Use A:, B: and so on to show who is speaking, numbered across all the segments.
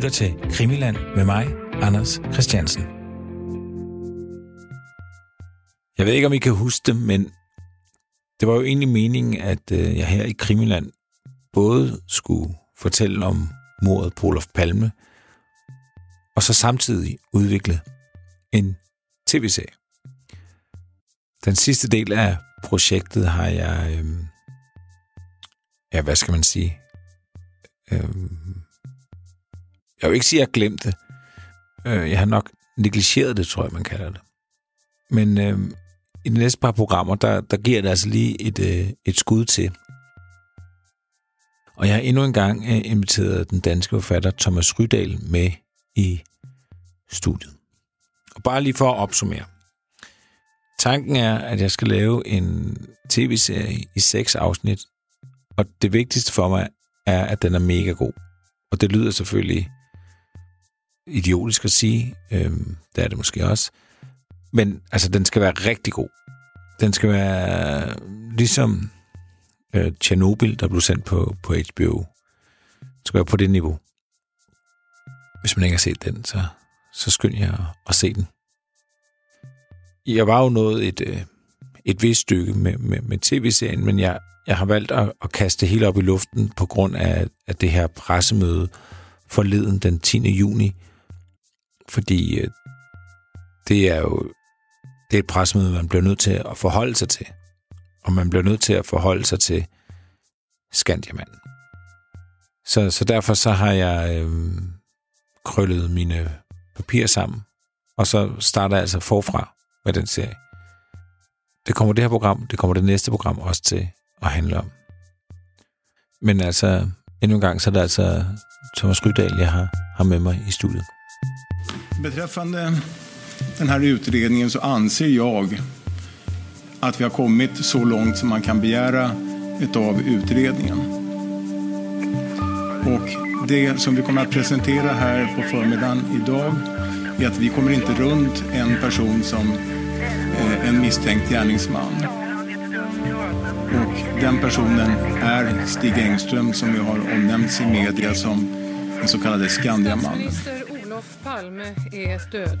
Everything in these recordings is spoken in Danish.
A: lytter til Krimiland med mig, Anders Christiansen. Jeg ved ikke, om I kan huske det, men det var jo egentlig meningen, at øh, jeg her i Krimiland både skulle fortælle om mordet på Olof Palme, og så samtidig udvikle en tv-serie. Den sidste del af projektet har jeg, øh, ja, hvad skal man sige, øh, jeg vil ikke sige, at jeg glemte det. Øh, jeg har nok negligeret det, tror jeg, man kalder det. Men øh, i de næste par programmer, der, der giver det altså lige et, øh, et skud til. Og jeg har endnu en gang øh, inviteret den danske forfatter Thomas Rydal med i studiet. Og bare lige for at opsummere. Tanken er, at jeg skal lave en tv-serie i seks afsnit, og det vigtigste for mig er, at den er mega god. Og det lyder selvfølgelig idiotisk at sige, øhm, det er det måske også, men altså, den skal være rigtig god. Den skal være ligesom øh, Tjernobyl, der blev sendt på, på HBO. Den skal være på det niveau. Hvis man ikke har set den, så, så skynd jeg at, at se den. Jeg var jo nået et, øh, et vist stykke med, med, med tv-serien, men jeg, jeg har valgt at, at kaste det hele op i luften på grund af, af det her pressemøde forleden den 10. juni. Fordi øh, det er jo det er et presmøde, man bliver nødt til at forholde sig til. Og man bliver nødt til at forholde sig til Skandiamanden. Så, så derfor så har jeg øh, krøllet mine papirer sammen, og så starter jeg altså forfra med den serie. Det kommer det her program, det kommer det næste program også til at handle om. Men altså, endnu en gang, så er det altså Thomas Rydahl, jeg har, har med mig i studiet.
B: Beträffande den här utredningen så anser jag att vi har kommit så långt som man kan begära av utredningen. Och det som vi kommer att presentera här på förmiddagen idag är att vi kommer inte runt en person som eh, en misstänkt gärningsman. Och den personen är Stig Engström som ju har omnämnts i media som den så kallade Skandiamannen.
C: Olof Palme är död.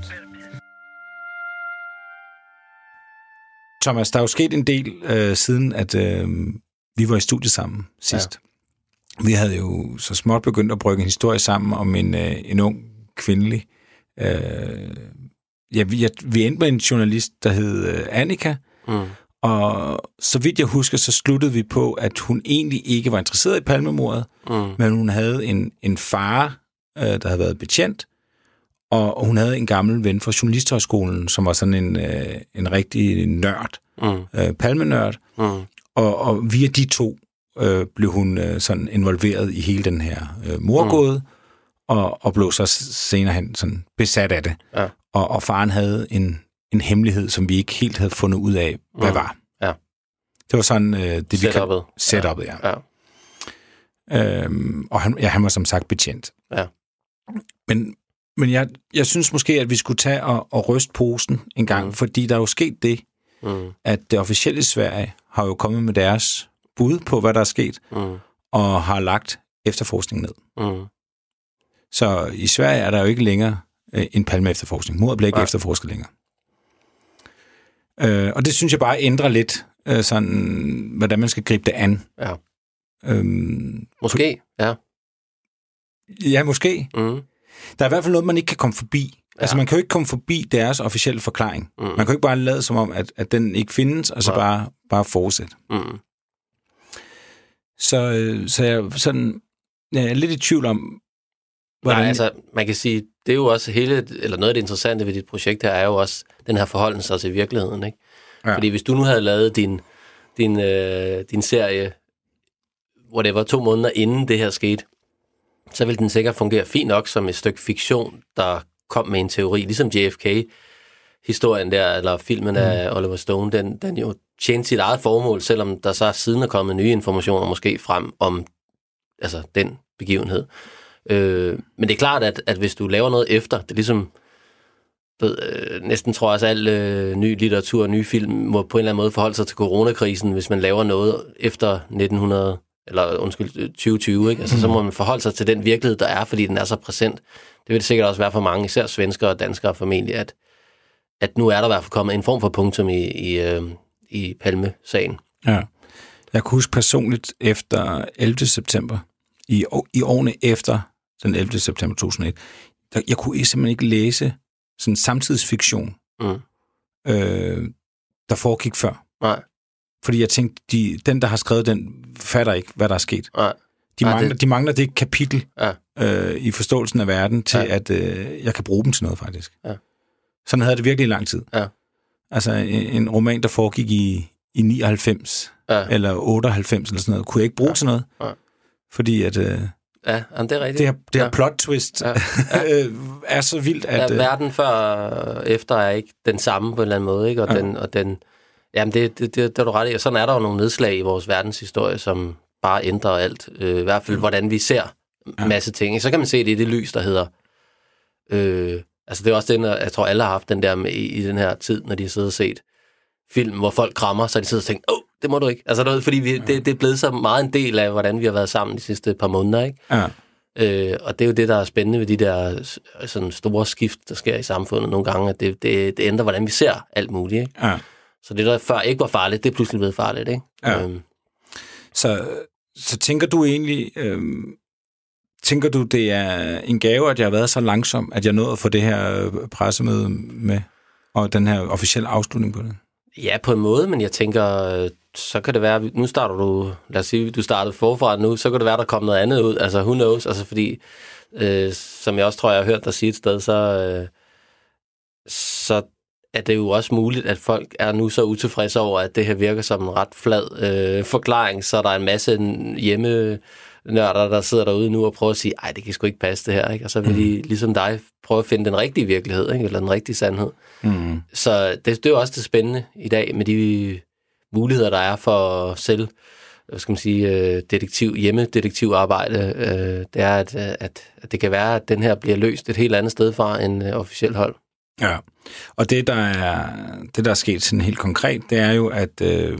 A: Thomas, der er jo sket en del øh, siden, at øh, vi var i studiet sammen sidst. Ja. Vi havde jo så småt begyndt at brygge en historie sammen om en, øh, en ung kvindelig. Øh, ja, vi, jeg, vi endte med en journalist, der hed øh, Annika, mm. og så vidt jeg husker, så sluttede vi på, at hun egentlig ikke var interesseret i palmemordet, mm. men hun havde en, en far, øh, der havde været betjent, og, og hun havde en gammel ven fra Journalisthøjskolen, som var sådan en, øh, en rigtig nørd, mm. øh, palmenørd. Mm. Og, og via de to øh, blev hun øh, sådan involveret i hele den her øh, morgåde, mm. og, og blev så senere hen sådan besat af det. Ja. Og, og faren havde en, en hemmelighed, som vi ikke helt havde fundet ud af, hvad mm. var.
D: Ja.
A: Det var sådan øh, det, vi kan... Setupet, ja.
D: ja.
A: Øhm, og han, ja, han var som sagt betjent.
D: Ja.
A: Men, men jeg, jeg synes måske, at vi skulle tage og, og ryste posen en gang, mm. fordi der er jo sket det, mm. at det officielle Sverige har jo kommet med deres bud på, hvad der er sket, mm. og har lagt efterforskning ned. Mm. Så i Sverige er der jo ikke længere øh, en palme efterforskning. Mordet bliver ikke ja. efterforsket længere. Øh, og det synes jeg bare ændrer lidt, øh, sådan, hvordan man skal gribe det an.
D: Ja.
A: Øhm,
D: Måske, ja.
A: Ja, måske.
D: Mm.
A: Der er i hvert fald noget, man ikke kan komme forbi. Ja. Altså, man kan jo ikke komme forbi deres officielle forklaring. Mm. Man kan jo ikke bare lade som om, at, at den ikke findes, og så ja. bare, bare fortsætte.
D: Mm.
A: Så, øh, så jeg, sådan, jeg er lidt i tvivl om,
D: hvordan... Nej, altså, man kan sige, det er jo også hele, eller noget af det interessante ved dit projekt her, er jo også den her forholden sig til virkeligheden, ikke? Ja. Fordi hvis du nu havde lavet din, din, øh, din serie, hvor det var to måneder inden det her skete, så ville den sikkert fungere fint nok som et stykke fiktion, der kom med en teori, ligesom JFK-historien der, eller filmen mm. af Oliver Stone, den, den jo tjente sit eget formål, selvom der så siden er kommet nye informationer måske frem om altså, den begivenhed. Øh, men det er klart, at, at hvis du laver noget efter, det er ligesom, ved, øh, næsten tror jeg også, at al øh, ny litteratur og nye film må på en eller anden måde forholde sig til coronakrisen, hvis man laver noget efter 1900 eller undskyld, 2020, ikke? Altså, så må man forholde sig til den virkelighed, der er, fordi den er så præsent. Det vil det sikkert også være for mange, især svenskere og danskere formentlig, at, at nu er der i hvert fald kommet en form for punktum i, i, øh, i Palme-sagen.
A: Ja. Jeg kan huske personligt efter 11. september, i, i årene efter den 11. september 2001, der, jeg kunne simpelthen ikke læse sådan samtidsfiktion, mm. øh, der foregik før.
D: Nej.
A: Fordi jeg tænkte, de, den, der har skrevet den, fatter ikke, hvad der er sket.
D: Nej.
A: De, mangler, det... de mangler det kapitel
D: ja.
A: øh, i forståelsen af verden, til ja. at øh, jeg kan bruge dem til noget, faktisk.
D: Ja.
A: Sådan havde det virkelig i lang tid.
D: Ja.
A: Altså, en, en roman, der foregik i, i 99, ja. eller 98, eller sådan noget, kunne jeg ikke bruge ja. til noget. Ja. Fordi at... Øh,
D: Ja, det er rigtigt.
A: Det her, det her ja. plot twist ja. Ja. er så vildt, at...
D: Ja, verden før og efter er ikke den samme på en eller anden måde, ikke? Og, ja. den, og den, Jamen, det, det, det, det er du ret i. Og sådan er der jo nogle nedslag i vores verdenshistorie, som bare ændrer alt. Øh, I hvert fald, mm. hvordan vi ser ja. masse ting. Så kan man se det i det lys, der hedder... Øh, altså, det er også den, jeg tror, alle har haft den der med i, i den her tid, når de har siddet og set film, hvor folk krammer, så de sidder og tænker, åh, oh, det må du ikke. Altså, det, fordi vi, ja. det, det er blevet så meget en del af, hvordan vi har været sammen de sidste par måneder, ikke?
A: Ja.
D: Øh, og det er jo det, der er spændende ved de der sådan store skift, der sker i samfundet nogle gange, at det, det, det ændrer, hvordan vi ser alt muligt, ikke?
A: Ja.
D: Så det, der før ikke var farligt, det er pludselig blevet farligt, ikke?
A: Ja. Øhm. Så, så tænker du egentlig, øhm, tænker du, det er en gave, at jeg har været så langsom, at jeg nåede at få det her pressemøde med, og den her officielle afslutning på det?
D: Ja, på en måde, men jeg tænker, så kan det være, nu starter du, lad os sige, du startede forfra nu, så kan det være, der kommer noget andet ud, altså who knows, altså fordi, øh, som jeg også tror, jeg har hørt dig sige et sted, så, øh, så er det jo også muligt, at folk er nu så utilfredse over, at det her virker som en ret flad øh, forklaring, så der er en masse hjemme nørder, der sidder derude nu og prøver at sige, ej, det kan sgu ikke passe det her, ikke? og så vil de, mm. ligesom dig, prøve at finde den rigtige virkelighed, ikke? eller den rigtige sandhed.
A: Mm.
D: Så det, det er jo også det spændende i dag, med de muligheder, der er for selv, hvad skal man sige, øh, detektiv, hjemmedetektivarbejde, øh, det er, at, at, at det kan være, at den her bliver løst et helt andet sted fra en øh, officiel hold.
A: Ja, og det der er, det, der er sket sådan helt konkret, det er jo, at, øh,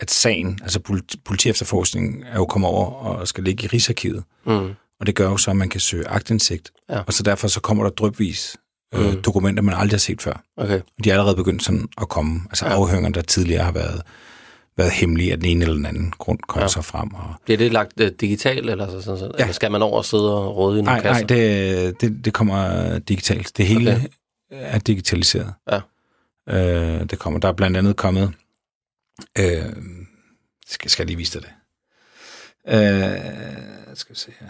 A: at sagen, altså politi- politiefterforskningen, er jo kommet over og skal ligge i Rigsarkivet.
D: Mm.
A: Og det gør jo så, at man kan søge agtindsigt.
D: Ja.
A: Og så derfor så kommer der drøbvis øh, mm. dokumenter, man aldrig har set før.
D: Okay.
A: De er allerede begyndt sådan at komme. Altså ja. afhøringer, der tidligere har været, været hemmelige af den ene eller den anden grund, kommer ja. så frem. Og...
D: Bliver det lagt uh, digitalt, eller, så, sådan, ja. eller skal man over og sidde og råde i nogle
A: nej, kasser? Nej, det, det, det kommer digitalt. Det hele okay. Er digitaliseret.
D: Ja.
A: Øh, det kommer. Der er blandt andet kommet... Øh, skal, skal jeg lige vise dig det? Øh, skal vi se her.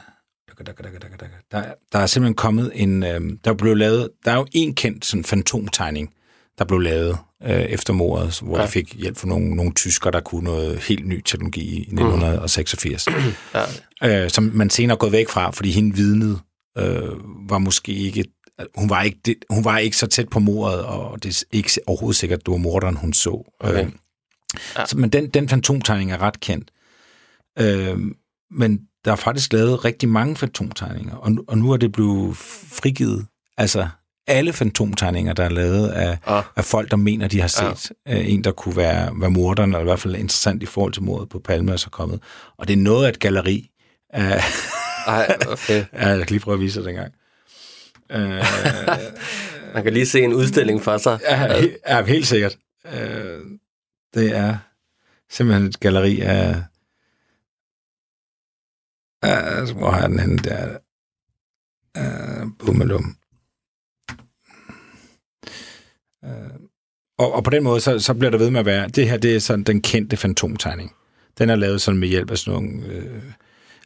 A: Der, der er simpelthen kommet en... Øh, der blev lavet... Der er jo en kendt sådan fantomtegning, der blev lavet øh, efter mordet, hvor ja. de fik hjælp fra nogle, nogle tyskere, der kunne noget helt ny teknologi i 1986. Mm. ja. øh, som man senere er gået væk fra, fordi hende vidnet øh, var måske ikke... Hun var ikke, det, hun var ikke så tæt på mordet, og det er ikke overhovedet sikkert, at det var morderen, hun så.
D: Okay.
A: Øh, ja. så, men den, den fantomtegning er ret kendt. Øh, men der er faktisk lavet rigtig mange fantomtegninger, og, og nu er det blevet frigivet. Altså, alle fantomtegninger, der er lavet af,
D: ah.
A: af folk, der mener, de har set ja. uh, en, der kunne være, være morderen, eller i hvert fald interessant i forhold til mordet på Palme, er så kommet. Og det er noget af et galeri. Uh,
D: Ej, okay.
A: ja, jeg kan lige prøve at vise det en Uh,
D: Man kan lige se en udstilling for sig.
A: Ja, he, ja helt sikkert. Uh, det er simpelthen et galeri af... Uh, hvor har jeg den henne? Der. Uh, Bummelum. Øh, og, og på den måde, så, så bliver der ved med at være, det her, det er sådan den kendte fantomtegning. Den er lavet sådan med hjælp af sådan nogle... Øh,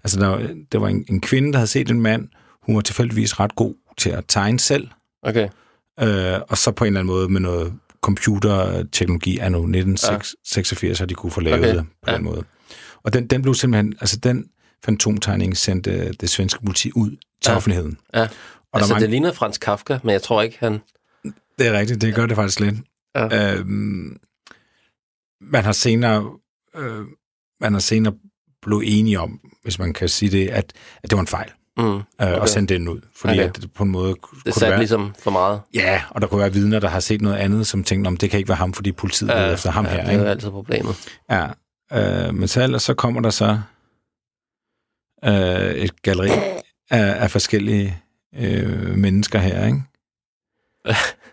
A: altså, der, der var en, en kvinde, der havde set en mand. Hun var tilfældigvis ret god til at tegne selv.
D: Okay.
A: Øh, og så på en eller anden måde med noget computerteknologi af nu 1986, ja. har de kunne få lavet okay. det på ja. den måde. Og den, den blev simpelthen, altså den fantomtegning sendte det svenske politi ud til
D: ja.
A: offentligheden.
D: Ja. Og altså, der mange... det ligner Frans Kafka, men jeg tror ikke, han...
A: Det er rigtigt, det gør det faktisk lidt.
D: Ja.
A: Øhm, man har senere øh, man har senere blevet enige om, hvis man kan sige det, at, at det var en fejl.
D: Mm, okay.
A: øh, og sende den ud. Fordi okay. at det på en måde
D: det
A: kunne
D: det være,
A: ligesom
D: for meget.
A: Ja, og der kunne være vidner, der har set noget andet, som tænkte, om det kan ikke være ham, fordi politiet ja, efter ham
D: ja,
A: her.
D: det er
A: ikke?
D: jo altid problemet.
A: Ja, øh, men så ellers så kommer der så øh, et galleri af, af forskellige øh, mennesker her, ikke?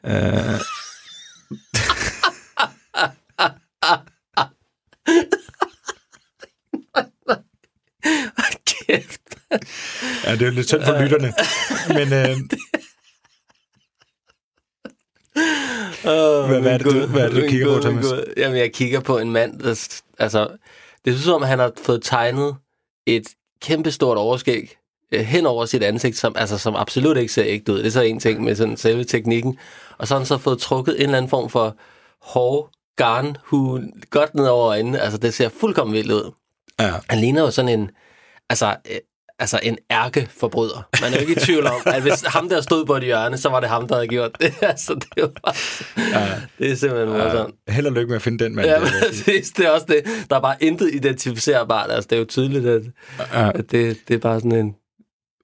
A: øh. Ja, det er jo lidt synd for lytterne. Men øh,
D: Oh,
A: Hvad- hvad er det, du- hvad er det, du kigger på, Thomas?
D: Jamen, jeg kigger på en mand, der... Altså, det synes som, at han har fået tegnet et kæmpestort overskæg øh, hen over sit ansigt, som, altså, som absolut ikke ser ægte ud. Det er så en ting med sådan selve teknikken. Og så har han så fået trukket en eller anden form for hård garnhue godt ned over øjnene. Altså, det ser fuldkommen vildt ud.
A: ja,
D: Han ligner jo sådan en... Altså, øh, altså en ærkeforbryder. Man er jo ikke i tvivl om, at hvis ham der stod på et hjørne, så var det ham, der havde gjort det. altså, det, jo bare, ja. det er simpelthen morsomt.
A: held og lykke med at finde den mand.
D: Ja, præcis. Det er også det. Der er bare intet identificerbart. Altså, det er jo tydeligt, at,
A: Ja.
D: at det, det er bare sådan en...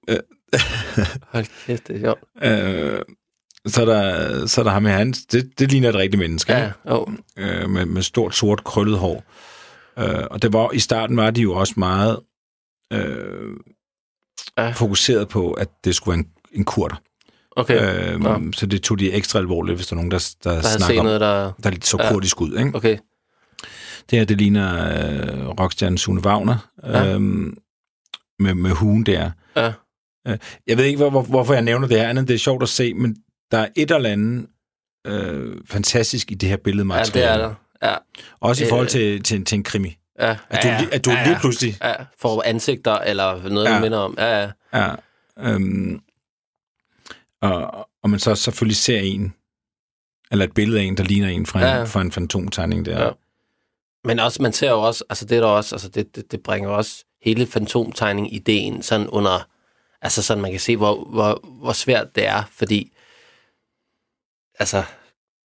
A: Ja.
D: Hold kæft, det er sjovt.
A: Øh, så er der, så er der ham med hans. Det, det ligner et rigtigt menneske.
D: Ja, jo.
A: øh, med, med stort, sort, krøllet hår. Øh, og det var, i starten var de jo også meget øh,
D: Ja.
A: fokuseret på, at det skulle være en, en kurder.
D: Okay.
A: Øh,
D: Nå.
A: så det tog de ekstra alvorligt, hvis der er nogen, der, der,
D: der
A: snakker om,
D: noget, der...
A: der så
D: Ja.
A: kurdisk ud. Ikke?
D: Okay.
A: Det her, det ligner øh, rockstjernen Sune Wagner
D: Ja.
A: øh, med, med huen der.
D: Ja.
A: Øh, jeg ved ikke, hvor, hvor, hvorfor jeg nævner det her, andet det er sjovt at se, men der er et eller andet øh, fantastisk i det her
D: Ja,
A: billedmateriale.
D: det er der. Ja.
A: Også i
D: Øh,
A: forhold til, til, til en krimi.
D: Ja.
A: At du,
D: ja,
A: at du
D: ja,
A: lige pludselig...
D: Ja, for ansigter eller noget,
A: Ja.
D: ja. minder om. Ja, ja.
A: Ja, øhm, og, og man så selvfølgelig ser en, eller et billede af en, der ligner en fra en,
D: Ja, ja.
A: fra en fantomtegning der.
D: Ja. Men også, man ser jo også, altså det er der også, altså det, det, det bringer også hele fantomtegning-ideen sådan under, altså sådan man kan se, hvor, hvor, hvor svært det er, fordi, altså,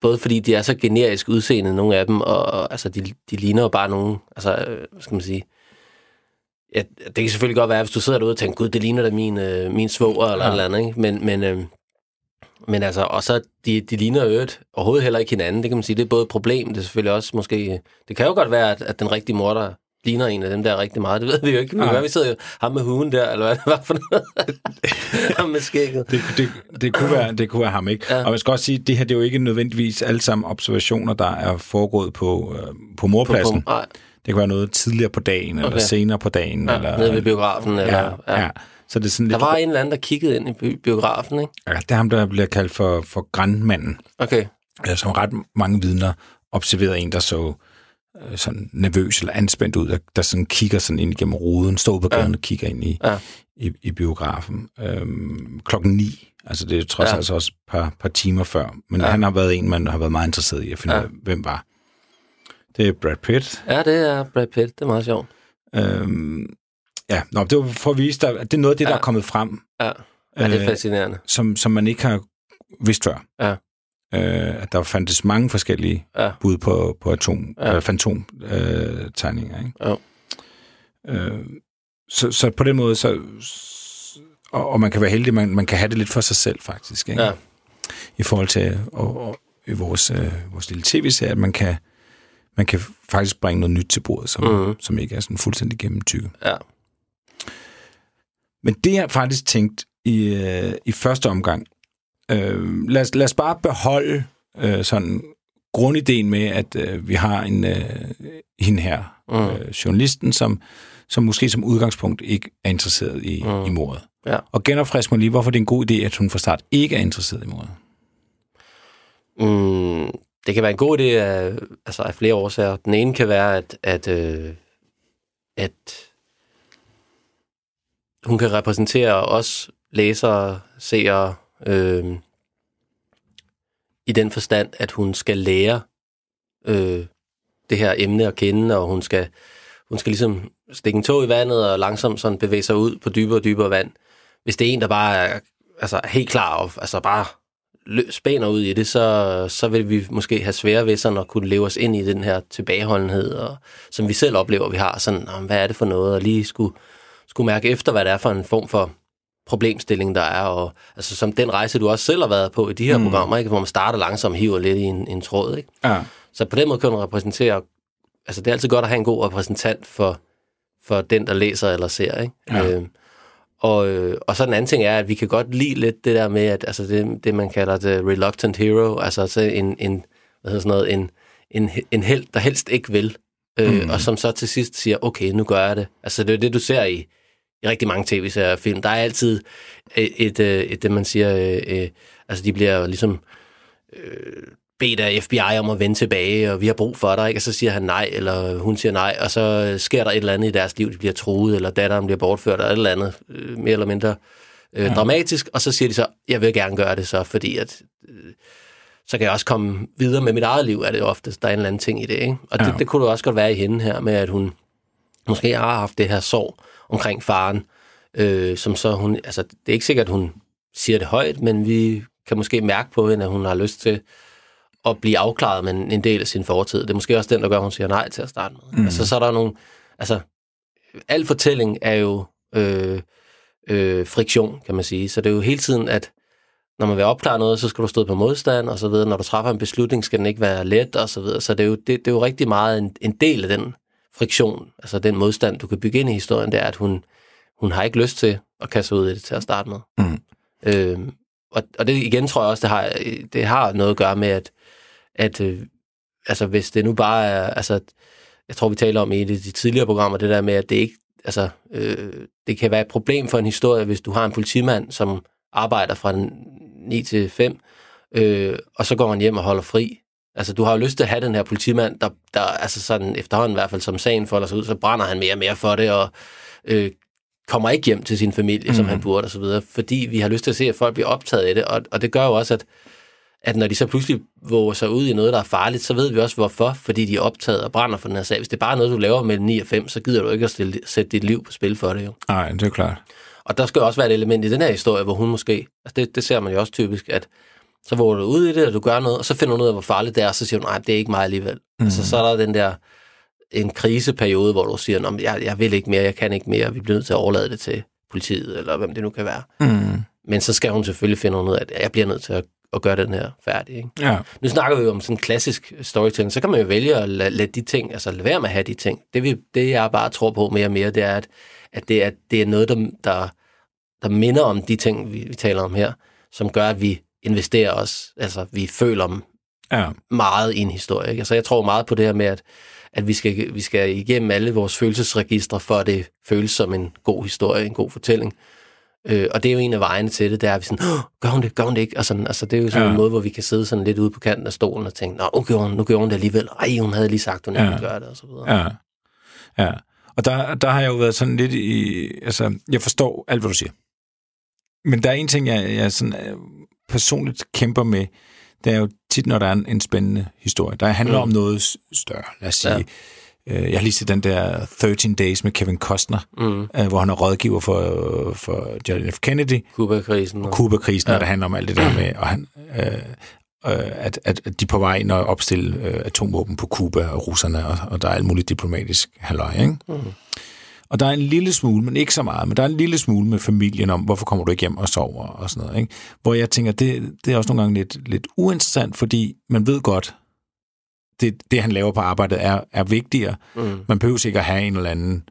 D: både fordi de er så generisk udseende, nogle af dem, og, og altså, de, de ligner jo bare nogen, altså, øh, hvad skal man sige, ja, det kan selvfølgelig godt være, hvis du sidder derude og tænker, gud, det ligner da min, øh, min svoger, eller
A: Ja.
D: eller andet, ikke? Men, men, øh, men altså, og så, de, de ligner jo øvrigt overhovedet heller ikke hinanden, det kan man sige, det er både et problem, det er selvfølgelig også måske, det kan jo godt være, at, at den rigtige morder ligner en af dem der rigtig meget, det ved vi jo ikke,
A: Nej.
D: være, vi sidder jo, ham med huen der, eller hvad det var for noget, ham med skægget.
A: Det, det, det, kunne være, det kunne være ham, ikke? Ja.
D: Ja.
A: Og jeg skal også sige, det her det er jo ikke nødvendigvis alle sammen observationer, der er foregået på, øh, på morpladsen.
D: På, nej,
A: Det kan være noget tidligere på dagen, okay. eller senere på dagen.
D: ja,
A: eller,
D: nede ved biografen, eller,
A: ja, ja. Så det er sådan
D: Der
A: lidt...
D: var en eller anden, der kiggede ind i bi- biografen, ikke?
A: Ja, det er ham, der bliver kaldt for, for grandmanden.
D: Okay,
A: øh, som ret mange vidner observerede en, der så sådan nervøs eller anspændt ud, der, der sådan kigger sådan ind igennem ruden, står på gaden ja. og kigger ind i,
D: Ja.
A: i, i biografen. Øhm, klokken ni, altså det er trods
D: Ja.
A: alt også et par, par timer før, men ja. Han har været en, man har været meget interesseret i at finde
D: Ja.
A: ud af, hvem var. Det er Brad Pitt.
D: ja, det er Brad Pitt, det er meget sjovt.
A: Øhm, ja, nå, det var for at vise dig, at det er noget af det, ja. der er kommet frem,
D: Ja, ja det er
A: Øh,
D: fascinerende.
A: som, som man ikke har vidst før.
D: Ja.
A: Øh, at der fandtes mange forskellige
D: Ja.
A: bud på, på atom, ja.
D: Ja.
A: øh, fantomtegninger. Øh, ikke?
D: Jo.
A: Øh, så, så på den måde, så, og, og man kan være heldig, man, man kan have det lidt for sig selv faktisk, ikke?
D: Ja.
A: i forhold til og, og, i vores, øh, vores lille tv-serie, at man kan, man kan faktisk bringe noget nyt til bordet, som, mm. Som ikke er sådan fuldstændig gennemtykket.
D: Ja.
A: Men det jeg faktisk tænkt i, øh, i første omgang, øh, lad, os, lad os bare beholde øh, sådan grundideen med, at øh, vi har en øh, hende her,
D: Mm.
A: øh, journalisten, som, som måske som udgangspunkt ikke er interesseret i, mm. I mordet.
D: Ja.
A: Og genopfrisk mig lige, hvorfor det er en god idé, at hun fra start ikke er interesseret i mordet.
D: Mm, det kan være en god idé af, altså af flere årsager. Den ene kan være, at, at, øh, at hun kan repræsentere os læsere, seere, øh, i den forstand, at hun skal lære øh, det her emne at kende, og hun skal, hun skal ligesom stikke en tog i vandet og langsomt sådan bevæge sig ud på dybere og dybere vand. Hvis det er en, der bare er altså, helt klar og altså bare spænder ud i det, så, så vil vi måske have svære ved sådan at kunne leve os ind i den her tilbageholdenhed, og, som vi selv oplever, vi har. Sådan, hvad er det for noget? Og lige skulle, skulle mærke efter, hvad det er for en form for problemstilling, der er. Og, altså som den rejse, du også selv har været på i de her mm. programmer, ikke? hvor man starter langsomt hiver lidt i en, en tråd. Ikke?
A: Ja.
D: Så på den måde kan hun repræsentere... Altså, det er altid godt at have en god repræsentant for, for den, der læser eller ser. Ikke? Ja. Øh, og, og så den anden ting er, at vi kan godt lide lidt det der med, at altså det, det man kalder det reluctant hero, altså så en, en, hvad hedder sådan noget, en, en, en held, der helst ikke vil, øh, mm. og som så til sidst siger, okay, nu gør jeg det. Altså det er det, du ser i, i rigtig mange tv-serier og film. Der er altid et, et, et, et det, man siger, øh, øh, altså de bliver ligesom øh, bedt af FBI om at vende tilbage, og vi har brug for dig, ikke? og så siger han nej, eller hun siger nej, og så sker der et eller andet i deres liv, de bliver truet, eller datteren bliver bortført, eller et eller andet, øh, mere eller mindre øh, ja. dramatisk, og så siger de så, jeg vil gerne gøre det så, fordi at, øh, så kan jeg også komme videre med mit eget liv, er det oftest, der er en eller anden ting i det, ikke? Og ja. det, det kunne det også godt være i hende her, med at hun måske har haft det her sorg omkring faren, øh, som så hun, altså det er ikke sikkert, at hun siger det højt, men vi kan måske mærke på hende, at hun har lyst til at blive afklaret med en, del af sin fortid. Det er måske også den, der gør, at hun siger nej til at starte med. Mm. Altså, så er der nogle... Altså, al fortælling er jo øh, øh, friktion, kan man sige. Så det er jo hele tiden, at når man vil opklare noget, så skal du stå på modstand, og så videre. Når du træffer en beslutning, skal den ikke være let, og så videre. Så det er jo, det, det er jo rigtig meget en, en del af den friktion, altså den modstand, du kan bygge ind i historien, det er, at hun, hun har ikke lyst til at kaste ud i det til at starte med. Mm. Øh, og, og det igen tror jeg også, det har, det har noget at gøre med, at at øh, altså, hvis det nu bare er, altså, jeg tror, vi taler om i et af de tidligere programmer, det der med, at det ikke, altså, øh, det kan være et problem for en historie, hvis du har en politimand, som arbejder fra 9 til 5, øh, og så går han hjem og holder fri. Altså, du har jo lyst til at have den her politimand, der, der altså sådan efterhånden i hvert fald som sagen folder sig ud, så brænder han mere og mere for det, og øh, kommer ikke hjem til sin familie, mm. som han burde, og så videre, fordi vi har lyst til at se, at folk bliver optaget af det, og, og det gør jo også, at at når de så pludselig våger sig ud i noget, der er farligt, så ved vi også hvorfor, fordi de er optaget og brænder for den her sag. Hvis det er bare noget, du laver mellem 9 og 5, så gider du ikke at stille, sætte dit liv på spil for det jo.
A: Nej, det er klart.
D: Og der skal også være et element i den her historie, hvor hun måske, altså det, det ser man jo også typisk, at så våger du ud i det, og du gør noget, og så finder du ud af, hvor farligt det er, og så siger du, nej, det er ikke mig alligevel. Mm. Altså, så er der den der en kriseperiode, hvor du siger, jeg, jeg vil ikke mere, jeg kan ikke mere, vi bliver nødt til at overlade det til politiet, eller hvem det nu kan være. Mm. Men så skal hun selvfølgelig finde ud af, at jeg bliver nødt til at at gøre den her færdig. Ikke?
A: Ja.
D: Nu snakker vi jo om sådan en klassisk storytelling, så kan man jo vælge at lade, lade de ting, altså lade være med at have de ting. Det, vi, det jeg bare tror på mere og mere, det er, at, at, det, er, det er noget, der, der, der minder om de ting, vi, vi taler om her, som gør, at vi investerer os, altså vi føler ja. meget i en historie. Ikke? Altså jeg tror meget på det her med, at, at vi, skal, vi skal igennem alle vores følelsesregistre, for at det føles som en god historie, en god fortælling. Øh, og det er jo en af vejene til det, der er vi sådan, oh, gør hun det, gør hun det ikke? Og sådan, altså, det er jo sådan ja. en måde, hvor vi kan sidde sådan lidt ude på kanten af stolen og tænke, nå, nu gjorde hun, nu gjorde hun det alligevel. Ej, hun havde lige sagt, hun ja. ikke gøre det, og så videre.
A: Ja, ja. Og der, der har jeg jo været sådan lidt i, altså, jeg forstår alt, hvad du siger. Men der er en ting, jeg, jeg sådan, øh, personligt kæmper med, det er jo tit, når der er en, en spændende historie, der handler mm. om noget større. Lad os sige, ja Øh, jeg har lige set den der 13 Days med Kevin Costner, mm. Øh, hvor han er rådgiver for, for John F. Kennedy.
D: Kuba-krisen.
A: Kuba-krisen, ja. der handler om alt det der med, og han, øh, øh, at, at de er på vej ind og opstille øh, atomvåben på Kuba og russerne, og, og der er alt muligt diplomatisk halløj, ikke? Mm. Og der er en lille smule, men ikke så meget, men der er en lille smule med familien om, hvorfor kommer du ikke hjem og sover og sådan noget. Ikke? Hvor jeg tænker, det, det er også nogle gange lidt, lidt uinteressant, fordi man ved godt, det, det, han laver på arbejdet, er, er vigtigere. Mm. Man behøver ikke at have en eller anden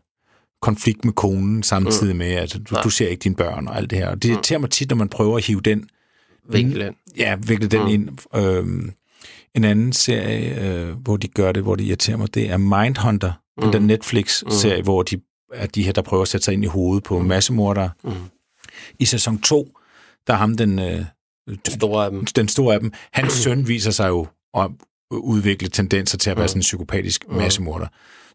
A: konflikt med konen, samtidig mm. med, at du, du ser ikke dine børn og alt det her. Og det mm. irriterer mig tit, når man prøver at hive den...
D: Vikle.
A: Ja, vikle den mm. ind. Øhm, en anden serie, øh, hvor de gør det, hvor det irriterer mig, det er Mindhunter, mm. den der Netflix-serie, mm. hvor de er de her, der prøver at sætte sig ind i hovedet på mm. massemordere. Mm. I sæson 2, der er ham den... Øh,
D: den store af dem.
A: Den store af dem. Hans søn viser sig jo udvikle tendenser til at være mm. sådan en psykopatisk mm. massemorder.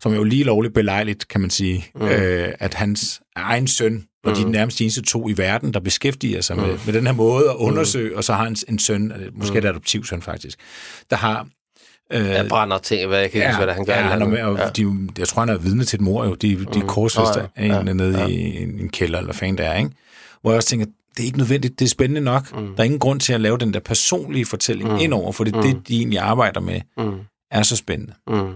A: Som er jo lige lovligt belejligt, kan man sige, mm. øh, at hans egen søn, og de mm. nærmest eneste to i verden, der beskæftiger sig mm. med, med den her måde at mm. undersøge, mm. og så har han en søn, måske mm. et adoptivsøn faktisk, der har
D: Øh, jeg brænder ting, hvad jeg kan ja, hvad han gør. Ja,
A: han er med, og ja. de, jeg tror, han er vidne til et mor, jo. De, de mm. korsfester ja. en ja. nede ja. i en, en kælder, eller fan der er, ikke? Hvor jeg også tænker, det er ikke nødvendigt, det er spændende nok. Mm. Der er ingen grund til at lave den der personlige fortælling mm. indover, for det, mm. det, de egentlig arbejder med, mm. er så spændende. Mm.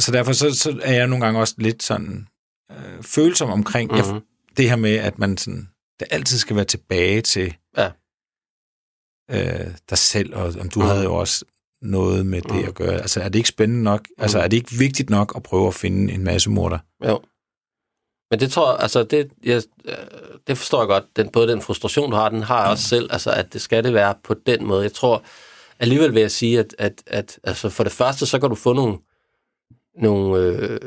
A: Så derfor så, så er jeg nogle gange også lidt sådan øh, følsom omkring mm. jeg, det her med, at man sådan, det altid skal være tilbage til ja. øh, dig selv, og om du mm. havde jo også noget med det at gøre? Altså, er det ikke spændende nok? Altså, er det ikke vigtigt nok at prøve at finde en masse morder?
D: Jo. Men det tror jeg, altså, det, jeg, øh, det forstår jeg godt. Den, både den frustration, du har, den har jeg også selv, altså, at det skal det være på den måde. Jeg tror, alligevel vil jeg sige, at, at, at altså, for det første, så kan du få nogle, nogle øh,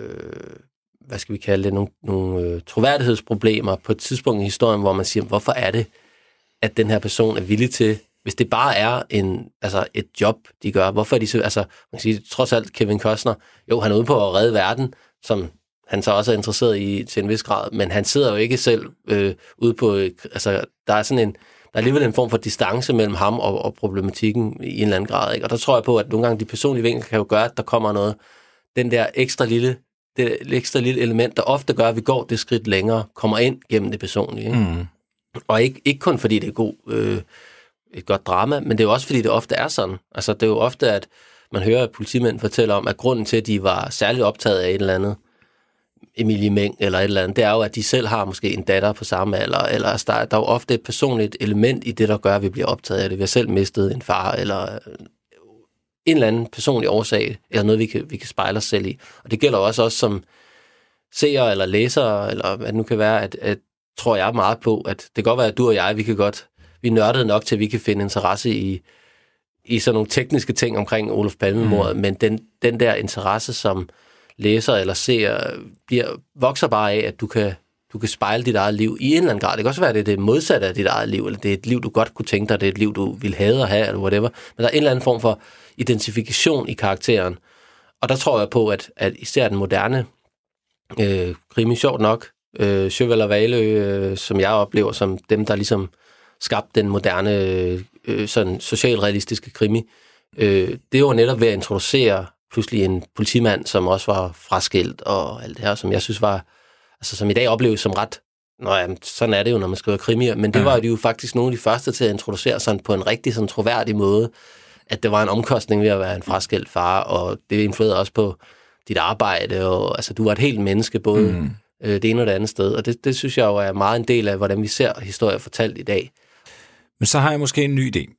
D: hvad skal vi kalde det, nogle, nogle øh, troværdighedsproblemer på et tidspunkt i historien, hvor man siger, hvorfor er det, at den her person er villig til, hvis det bare er en, altså et job, de gør, hvorfor er de så, altså, man kan sige, trods alt Kevin Costner, jo, han er ude på at redde verden, som han så også er interesseret i til en vis grad, men han sidder jo ikke selv øh, ude på, altså, der er sådan en, der er alligevel en form for distance mellem ham og, og problematikken i en eller anden grad, ikke? og der tror jeg på, at nogle gange de personlige vinkler kan jo gøre, at der kommer noget, den der ekstra lille det ekstra lille element, der ofte gør, at vi går det skridt længere, kommer ind gennem det personlige. Ikke? Mm. Og ikke, ikke kun fordi det er god, øh, et godt drama, men det er jo også fordi, det ofte er sådan. Altså, det er jo ofte, at man hører at politimænd fortælle om, at grunden til, at de var særligt optaget af et eller andet, Emilie Meng eller et eller andet, det er jo, at de selv har måske en datter på samme alder, eller altså, der, der er jo ofte et personligt element i det, der gør, at vi bliver optaget af det. Vi har selv mistet en far, eller øh, en eller anden personlig årsag, eller noget, vi kan, vi kan spejle os selv i. Og det gælder også os som seere eller læsere, eller hvad det nu kan være, at, at tror jeg meget på, at det kan godt være, at du og jeg, vi kan godt, vi er nørdede nok til, at vi kan finde interesse i, i sådan nogle tekniske ting omkring Olof Palme-mordet, mm. men den, den der interesse, som læser eller ser, bliver, vokser bare af, at du kan, du kan spejle dit eget liv i en eller anden grad. Det kan også være, at det er det modsatte af dit eget liv, eller det er et liv, du godt kunne tænke dig, det er et liv, du vil have at have, eller whatever. Men der er en eller anden form for identifikation i karakteren. Og der tror jeg på, at, at især den moderne øh, krimi, sjovt nok, øh, Chevelle og Valø, øh, som jeg oplever som dem, der ligesom skabte den moderne, øh, sådan socialrealistiske krimi, øh, det var netop ved at introducere pludselig en politimand, som også var fraskilt og alt det her, som jeg synes var, altså som i dag opleves som ret, Nå ja, sådan er det jo, når man skriver krimier, men det ja. var jo faktisk nogle af de første til at introducere sådan på en rigtig sådan troværdig måde, at det var en omkostning ved at være en fraskilt far, og det influerede også på dit arbejde, og altså, du var et helt menneske, både mm. øh, det ene og det andet sted, og det, det synes jeg jo er meget en del af, hvordan vi ser historier fortalt i dag.
A: Men så har jeg måske en ny idé.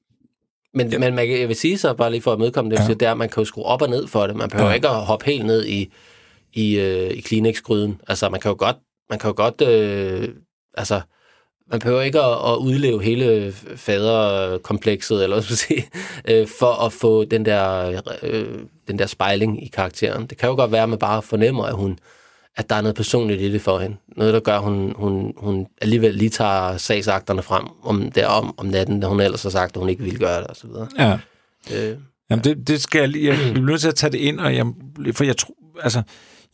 D: Men, ja. men man, jeg vil sige så, bare lige for at mødekomme det, ja. det er, man kan jo skrue op og ned for det. Man behøver ja. ikke at hoppe helt ned i, i, øh, i Kleenex-gryden. Altså, man kan jo godt, man kan jo godt øh, altså, man behøver ikke at, at udleve hele faderkomplekset, eller hvad skal sige, øh, for at få den der, øh, den der spejling i karakteren. Det kan jo godt være, at man bare fornemmer, at hun at der er noget personligt i det for hende. Noget, der gør, at hun, hun, hun alligevel lige tager sagsakterne frem om, der om, om natten, da hun ellers har sagt, at hun ikke ville gøre det, videre.
A: Ja. Øh. Jamen, det, det skal jeg lige... Jeg bliver nødt til at tage det ind, og jeg, for jeg tror... Altså,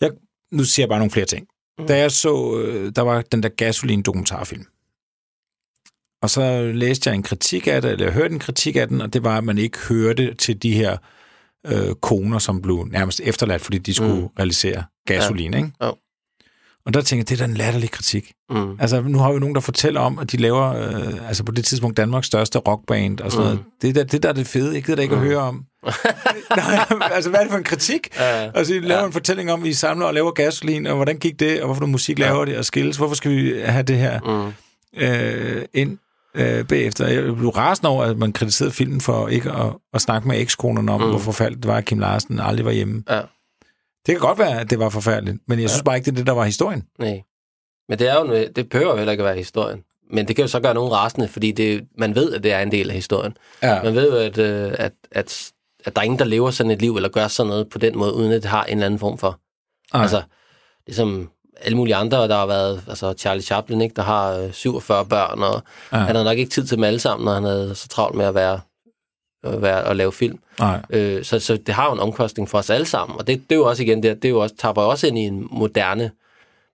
A: jeg, nu siger jeg bare nogle flere ting. Mm. Da jeg så... Øh, der var den der gasolin-dokumentarfilm. Og så læste jeg en kritik af det, eller jeg hørte en kritik af den, og det var, at man ikke hørte til de her øh, koner, som blev nærmest efterladt, fordi de skulle mm. realisere gasolin, ja. ikke? Ja. Og der tænker jeg, det er da en latterlig kritik. Mm. Altså, nu har vi nogen, der fortæller om, at de laver, øh, altså på det tidspunkt, Danmarks største rockband og sådan mm. noget. Det, der, det der er det fede, jeg gider da ikke mm. at høre om. Nej, altså, hvad er det for en kritik? Ja, altså, I laver ja. en fortælling om, at I samler og laver gasolin, og hvordan gik det, og hvorfor noget musik laver det, og skilles. Hvorfor skal vi have det her mm. øh, ind øh, bagefter. Jeg blev rasende over, at man kritiserede filmen for ikke at, at snakke med ekskonerne om, mm. hvor forfærdeligt det var, at Kim Larsen aldrig var hjemme. Ja. Det kan godt være, at det var forfærdeligt, men jeg ja. synes bare ikke, det er det, der var historien.
D: Nej. Men det, er jo, det behøver jo heller ikke at være historien. Men det kan jo så gøre nogen rasende, fordi det, man ved, at det er en del af historien. Ja. Man ved jo, at, øh, at, at, at der er ingen, der lever sådan et liv, eller gør sådan noget på den måde, uden at det har en eller anden form for... Ej. Altså, ligesom alle mulige andre, der har været, altså Charlie Chaplin, ikke, der har 47 øh, børn, og ja. han havde nok ikke tid til dem alle sammen, når han havde så travlt med at være at, være, at lave film. Nej. Øh, så, så det har jo en omkostning for os alle sammen, og det, det er jo også igen, det, det er jo også, taber også ind i en moderne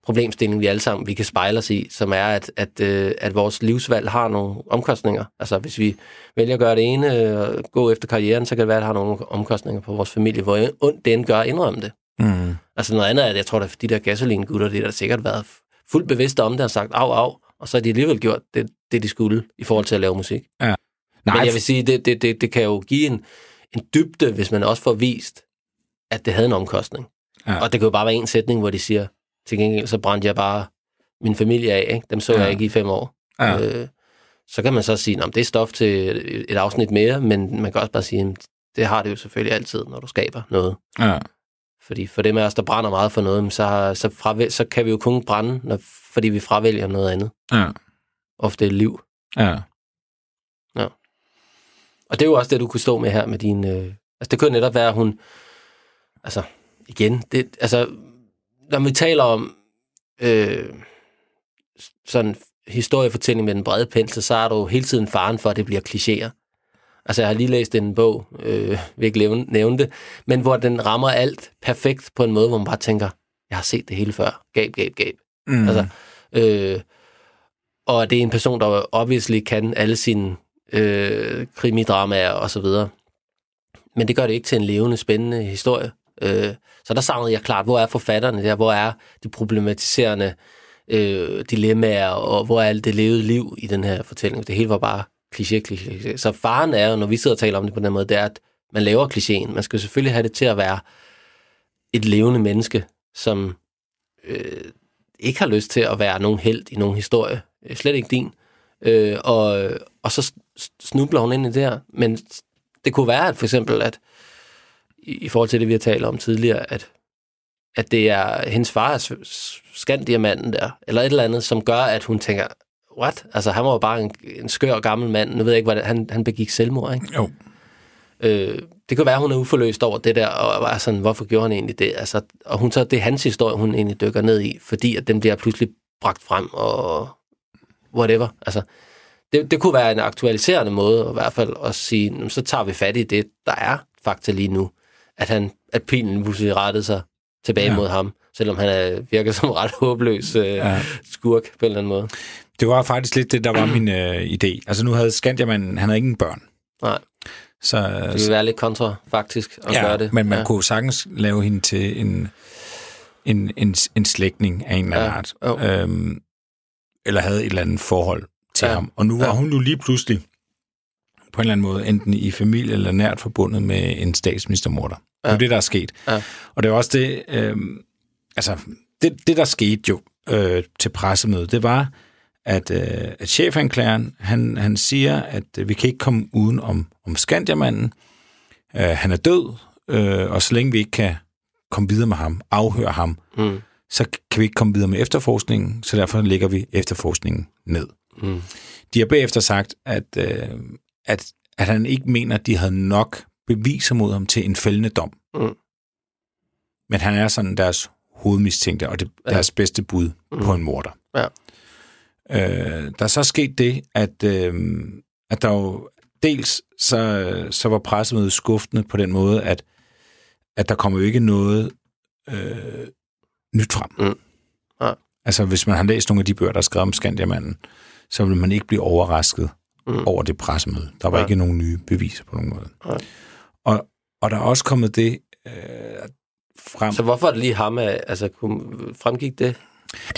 D: problemstilling, vi alle sammen vi kan spejle os i, som er, at, at, øh, at vores livsvalg har nogle omkostninger. Altså hvis vi vælger at gøre det ene, og gå efter karrieren, så kan det være, at det har nogle omkostninger på vores familie, hvor ondt det end gør at indrømme det. Mm. Altså noget andet er, at jeg tror, at de der gasolin-gutter, de har sikkert været fuldt bevidste om det og sagt au, au, og så har de alligevel gjort det, det de skulle i forhold til at lave musik. Ja. Nej, Men jeg vil sige, det, det, det, det kan jo give en, en dybde, hvis man også får vist, at det havde en omkostning. Ja. Og det kan jo bare være en sætning, hvor de siger, til gengæld så brændte jeg bare min familie af, ikke? dem så ja. jeg ikke i fem år. Ja. Øh, så kan man så sige, at det er stof til et afsnit mere, men man kan også bare sige, det har det jo selvfølgelig altid, når du skaber noget.
A: Ja.
D: Fordi for dem af os, der brænder meget for noget, så, så, fravæl, så kan vi jo kun brænde, når, fordi vi fravælger noget andet.
A: Ja.
D: Ofte liv.
A: Ja.
D: Og det er jo også det, du kunne stå med her med din... Øh, altså, det kunne netop være, at hun... Altså, igen, det, altså, når vi taler om øh, sådan historiefortælling med den brede pensel, så er jo hele tiden faren for, at det bliver klichéer. Altså, jeg har lige læst en bog, øh, vil ikke nævne det, men hvor den rammer alt perfekt på en måde, hvor man bare tænker, jeg har set det hele før. Gab, gab, gab.
A: Mm.
D: Altså, øh, og det er en person, der obviously kan alle sine øh, krimidramaer og så videre. Men det gør det ikke til en levende, spændende historie. Øh, så der savnede jeg klart, hvor er forfatterne der? Hvor er de problematiserende øh, dilemmaer, og hvor er alt det levede liv i den her fortælling? Det hele var bare kliché, kliché. Så faren er jo, når vi sidder og taler om det på den måde, det er, at man laver klichéen. Man skal selvfølgelig have det til at være et levende menneske, som øh, ikke har lyst til at være nogen held i nogen historie. Øh, slet ikke din. Øh, og, og så snubler hun ind i det her. Men det kunne være, at for eksempel, at i, i forhold til det, vi har talt om tidligere, at, at det er hendes far, Skandiamanden der, eller et eller andet, som gør, at hun tænker, what? Altså, han var jo bare en, en skør gammel mand. Nu ved jeg ikke, det, han, han begik selvmord, ikke?
A: Jo.
D: Øh, det kan være, at hun er uforløst over det der, og var sådan, hvorfor gjorde han egentlig det? Altså, og hun så, det er hans historie, hun egentlig dykker ned i, fordi at den bliver pludselig bragt frem, og whatever. Altså, det, det kunne være en aktualiserende måde, i hvert fald, at sige, så tager vi fat i det, der er fakta lige nu. At, han, at pilen pludselig rettede sig tilbage ja. mod ham, selvom han er, virker som ret håbløs øh, ja. skurk på en eller anden måde.
A: Det var faktisk lidt det, der var min øh, idé. Altså nu havde Skandiaman, han havde ingen børn.
D: Nej.
A: Så,
D: det ville være lidt kontra, faktisk, at
A: ja,
D: gøre det.
A: men man
D: ja.
A: kunne sagtens lave hende til en, en, en, en slægtning af en eller anden
D: Ja,
A: art.
D: jo.
A: Øhm, eller havde et eller andet forhold til
D: Ja,
A: ham. Og nu var
D: ja.
A: hun jo lige pludselig på en eller anden måde enten i familie eller nært forbundet med en statsministermorder. Ja. Det er det, der er sket.
D: Ja.
A: Og det er også det, øh, altså, det, det der skete jo øh, til pressemødet, det var, at, øh, at chefanklageren, han, han siger, at øh, vi kan ikke komme uden om, om Skandiamanden. Øh, han er død, øh, og så længe vi ikke kan komme videre med ham, afhøre ham,
D: Mm.
A: så kan vi ikke komme videre med efterforskningen, så derfor lægger vi efterforskningen ned.
D: Mm.
A: De har bagefter sagt, at, øh, at, at han ikke mener, at de havde nok beviser mod ham til en fældende dom.
D: Mm.
A: Men han er sådan deres hovedmistænkte, og det,
D: Ja.
A: deres bedste bud mm. på en morder.
D: Ja.
A: Øh, der er så sket det, at, øh, at der jo dels så, så var pressemødet skuffende på den måde, at, at der kommer jo ikke noget øh, nyt frem.
D: Mm. Ja.
A: Altså, hvis man har læst nogle af de bøger, der er skrevet om Skandiamanden, så vil man ikke blive overrasket
D: Mm.
A: over det pressemøde. Der var
D: Ja.
A: ikke nogen nye beviser på nogen måde.
D: Nej.
A: Og, og der er også kommet det øh, frem.
D: Så hvorfor er det lige ham? af- Altså, kunne, fremgik det?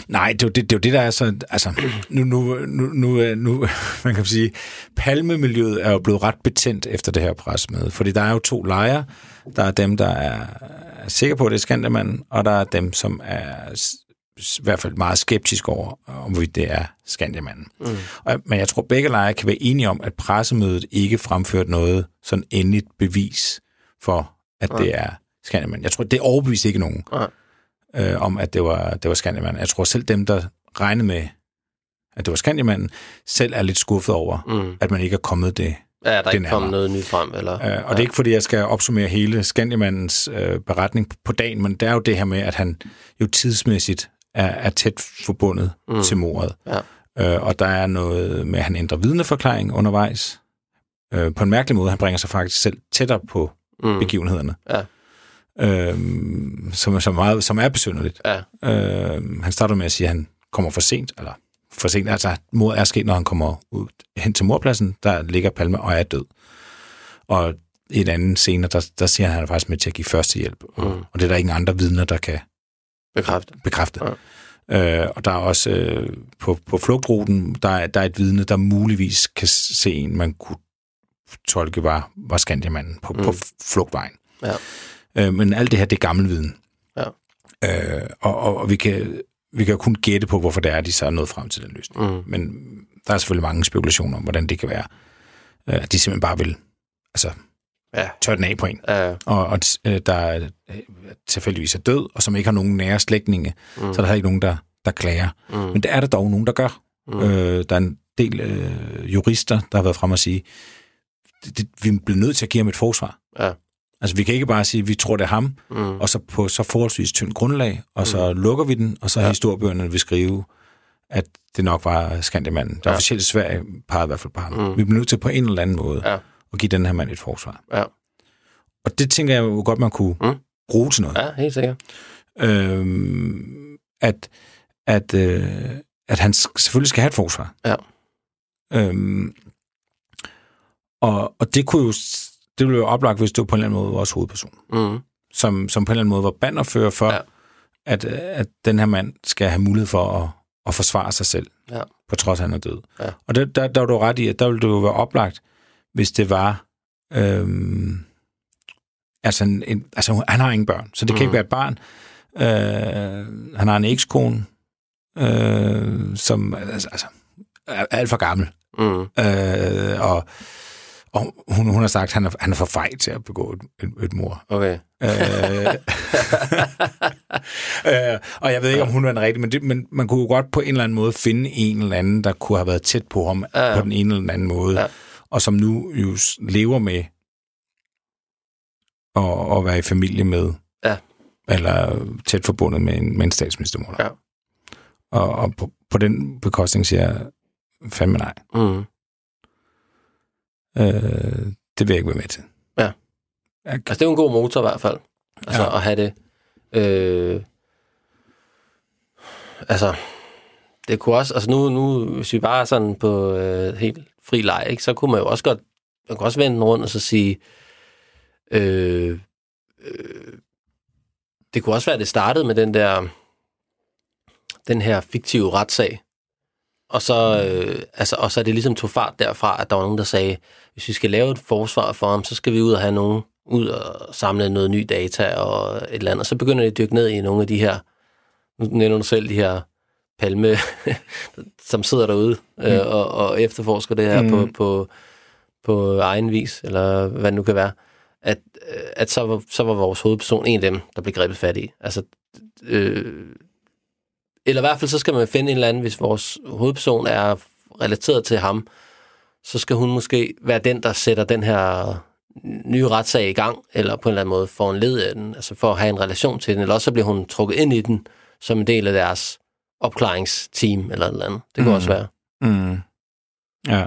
A: Nej, det er jo det, det, er jo det der er så... Altså, nu, nu, nu, nu, øh, nu man kan sige, palmemiljøet er jo blevet ret betændt efter det her pressemøde, fordi der er jo to lejre. Der er dem, der er, sikre på, at det er Skandermanden, og der er dem, som er i hvert fald meget skeptiske over, om det er Skandermanden. Mm. Og, men jeg tror, begge lejre kan være enige om, at pressemødet ikke fremførte noget sådan endeligt bevis for, at det er Skandermanden. Jeg tror, det overbeviste ikke nogen
D: Nej.
A: Øh, om, at det var, det var Skandiamanden. Jeg tror selv dem, der regnede med, at det var Skandiamanden, selv er lidt skuffet over,
D: Mm.
A: at man ikke er kommet det.
D: Ja, der er ikke kommet noget nyt frem, eller?
A: Øh, og ja. det er ikke, fordi jeg skal opsummere hele Skandiamandens øh, beretning på dagen, men det er jo det her med, at han jo tidsmæssigt er, er tæt forbundet mm. til mordet.
D: Ja.
A: Øh, og der er noget med, at han ændrer vidneforklaring undervejs. Øh, på en mærkelig måde. Han bringer sig faktisk selv tættere på
D: Mm.
A: begivenhederne.
D: Ja.
A: Øhm, som, som, meget, som er besynderligt.
D: Ja.
A: Øh, han starter med at sige, at han kommer for sent, eller for sent, altså mor er sket, når han kommer ud hen til morpladsen, der ligger Palme og er død. Og i et andet scene, der, der siger han, at han er faktisk med til at give førstehjælp, mm. og, og det er der ingen andre vidner, der kan
D: Bekræftet.
A: bekræfte. Ja. Øh, og der er også øh, på, på flugtruten, der er, der er et vidne, der muligvis kan se en, man kunne tolke var, var Skandiamanden på, mm. på flugtvejen.
D: Ja.
A: Øh, men alt det her, det er gammel viden.
D: Ja.
A: Øh, og, og, og vi kan, vi kan kun gætte på, hvorfor det er, de så er nået frem til den løsning.
D: Mm.
A: Men der er selvfølgelig mange spekulationer om, hvordan det kan være. Øh, at de simpelthen bare vil altså,
D: Ja.
A: tør den af på en.
D: Ja.
A: Og, og øh, der er, øh, tilfældigvis er død, og som ikke har nogen nære slægtninge, mm. så er der heller ikke nogen, der, der klager. Mm. Men det er der dog nogen, der gør. Mm. Øh, der er en del øh, jurister, der har været frem og sige, det, det, vi bliver nødt til at give ham et forsvar.
D: Ja.
A: Altså, vi kan ikke bare sige, at vi tror, det er ham, mm. og så på så forholdsvis tyndt grundlag, og så mm. lukker vi den, og så ja. historiebøgerne vil skrive, at det nok var Skandimanden. Der er
D: Ja.
A: officielt Sverige pegede i hvert fald på ham.
D: Mm.
A: Vi bliver nødt til på en eller anden måde
D: Ja.
A: at give den her mand et forsvar.
D: Ja.
A: Og det tænker jeg jo godt, man kunne
D: Mm.
A: bruge til noget.
D: ja, helt sikkert.
A: Øhm, at, at, øh, at han selvfølgelig skal have et forsvar.
D: Ja.
A: Øhm, og, og det kunne jo det ville jo oplagt, hvis det var på en eller anden måde vores hovedperson,
D: Mm.
A: som, som på en eller anden måde var bannerfører for,
D: Ja.
A: at, at den her mand skal have mulighed for at, at forsvare sig selv,
D: Ja.
A: på trods af, at han er død.
D: Ja.
A: Og der, der, der var du ret i, at der ville det jo være oplagt, hvis det var... Øhm, altså, en, en, altså, han har ingen børn, så det kan
D: Mm.
A: ikke være et barn. Øh, han har en ekskone, øh, som altså, altså, er alt for gammel.
D: Mm.
A: Øh, og og hun, hun har sagt, at han er, han er for fej til at begå et, et, et mor.
D: Okay.
A: øh, øh, og jeg ved ikke, om hun er den rigtige, men, det, men man kunne jo godt på en eller anden måde finde en eller anden, der kunne have været tæt på ham
D: Ja,
A: på den ene eller den anden måde,
D: Ja.
A: og som nu jo lever med at, at være i familie med,
D: Ja.
A: eller tæt forbundet med en, med en statsministermor.
D: Ja.
A: Og, og på, på den bekostning siger jeg fandme nej.
D: Mm.
A: Øh, det vil jeg ikke være med til.
D: Ja.
A: Jeg,
D: Altså, det er jo en god motor i hvert fald. Altså,
A: Ja.
D: at have det. Øh, altså, det kunne også, altså nu, nu hvis vi bare er sådan på øh, helt fri leg, ikke, så kunne man jo også godt, man kunne også vende rundt og så sige, øh, øh, det kunne også være, at det startede med den der, den her fiktive retssag, og så, øh, altså, og så er det ligesom tog fart derfra, at der var nogen, der sagde, hvis vi skal lave et forsvar for ham, så skal vi ud og have nogen ud og samle noget ny data og et eller andet. Og så begynder de at dykke ned i nogle af de her, nu nævner du selv de her palme, som sidder derude øh, og, og efterforsker det her mm. på, på, på egen vis, eller hvad det nu kan være, at, øh, at så, var, så var vores hovedperson en af dem, der blev grebet fat i. Altså, øh, eller i hvert fald så skal man finde en eller anden, hvis vores hovedperson er relateret til ham, så skal hun måske være den, der sætter den her nye retssag i gang, eller på en eller anden måde får en led af den, altså for at have en relation til den, eller også så bliver hun trukket ind i den som en del af deres opklaringsteam, eller et eller andet. Det kan
A: Mm.
D: også være.
A: mm, ja.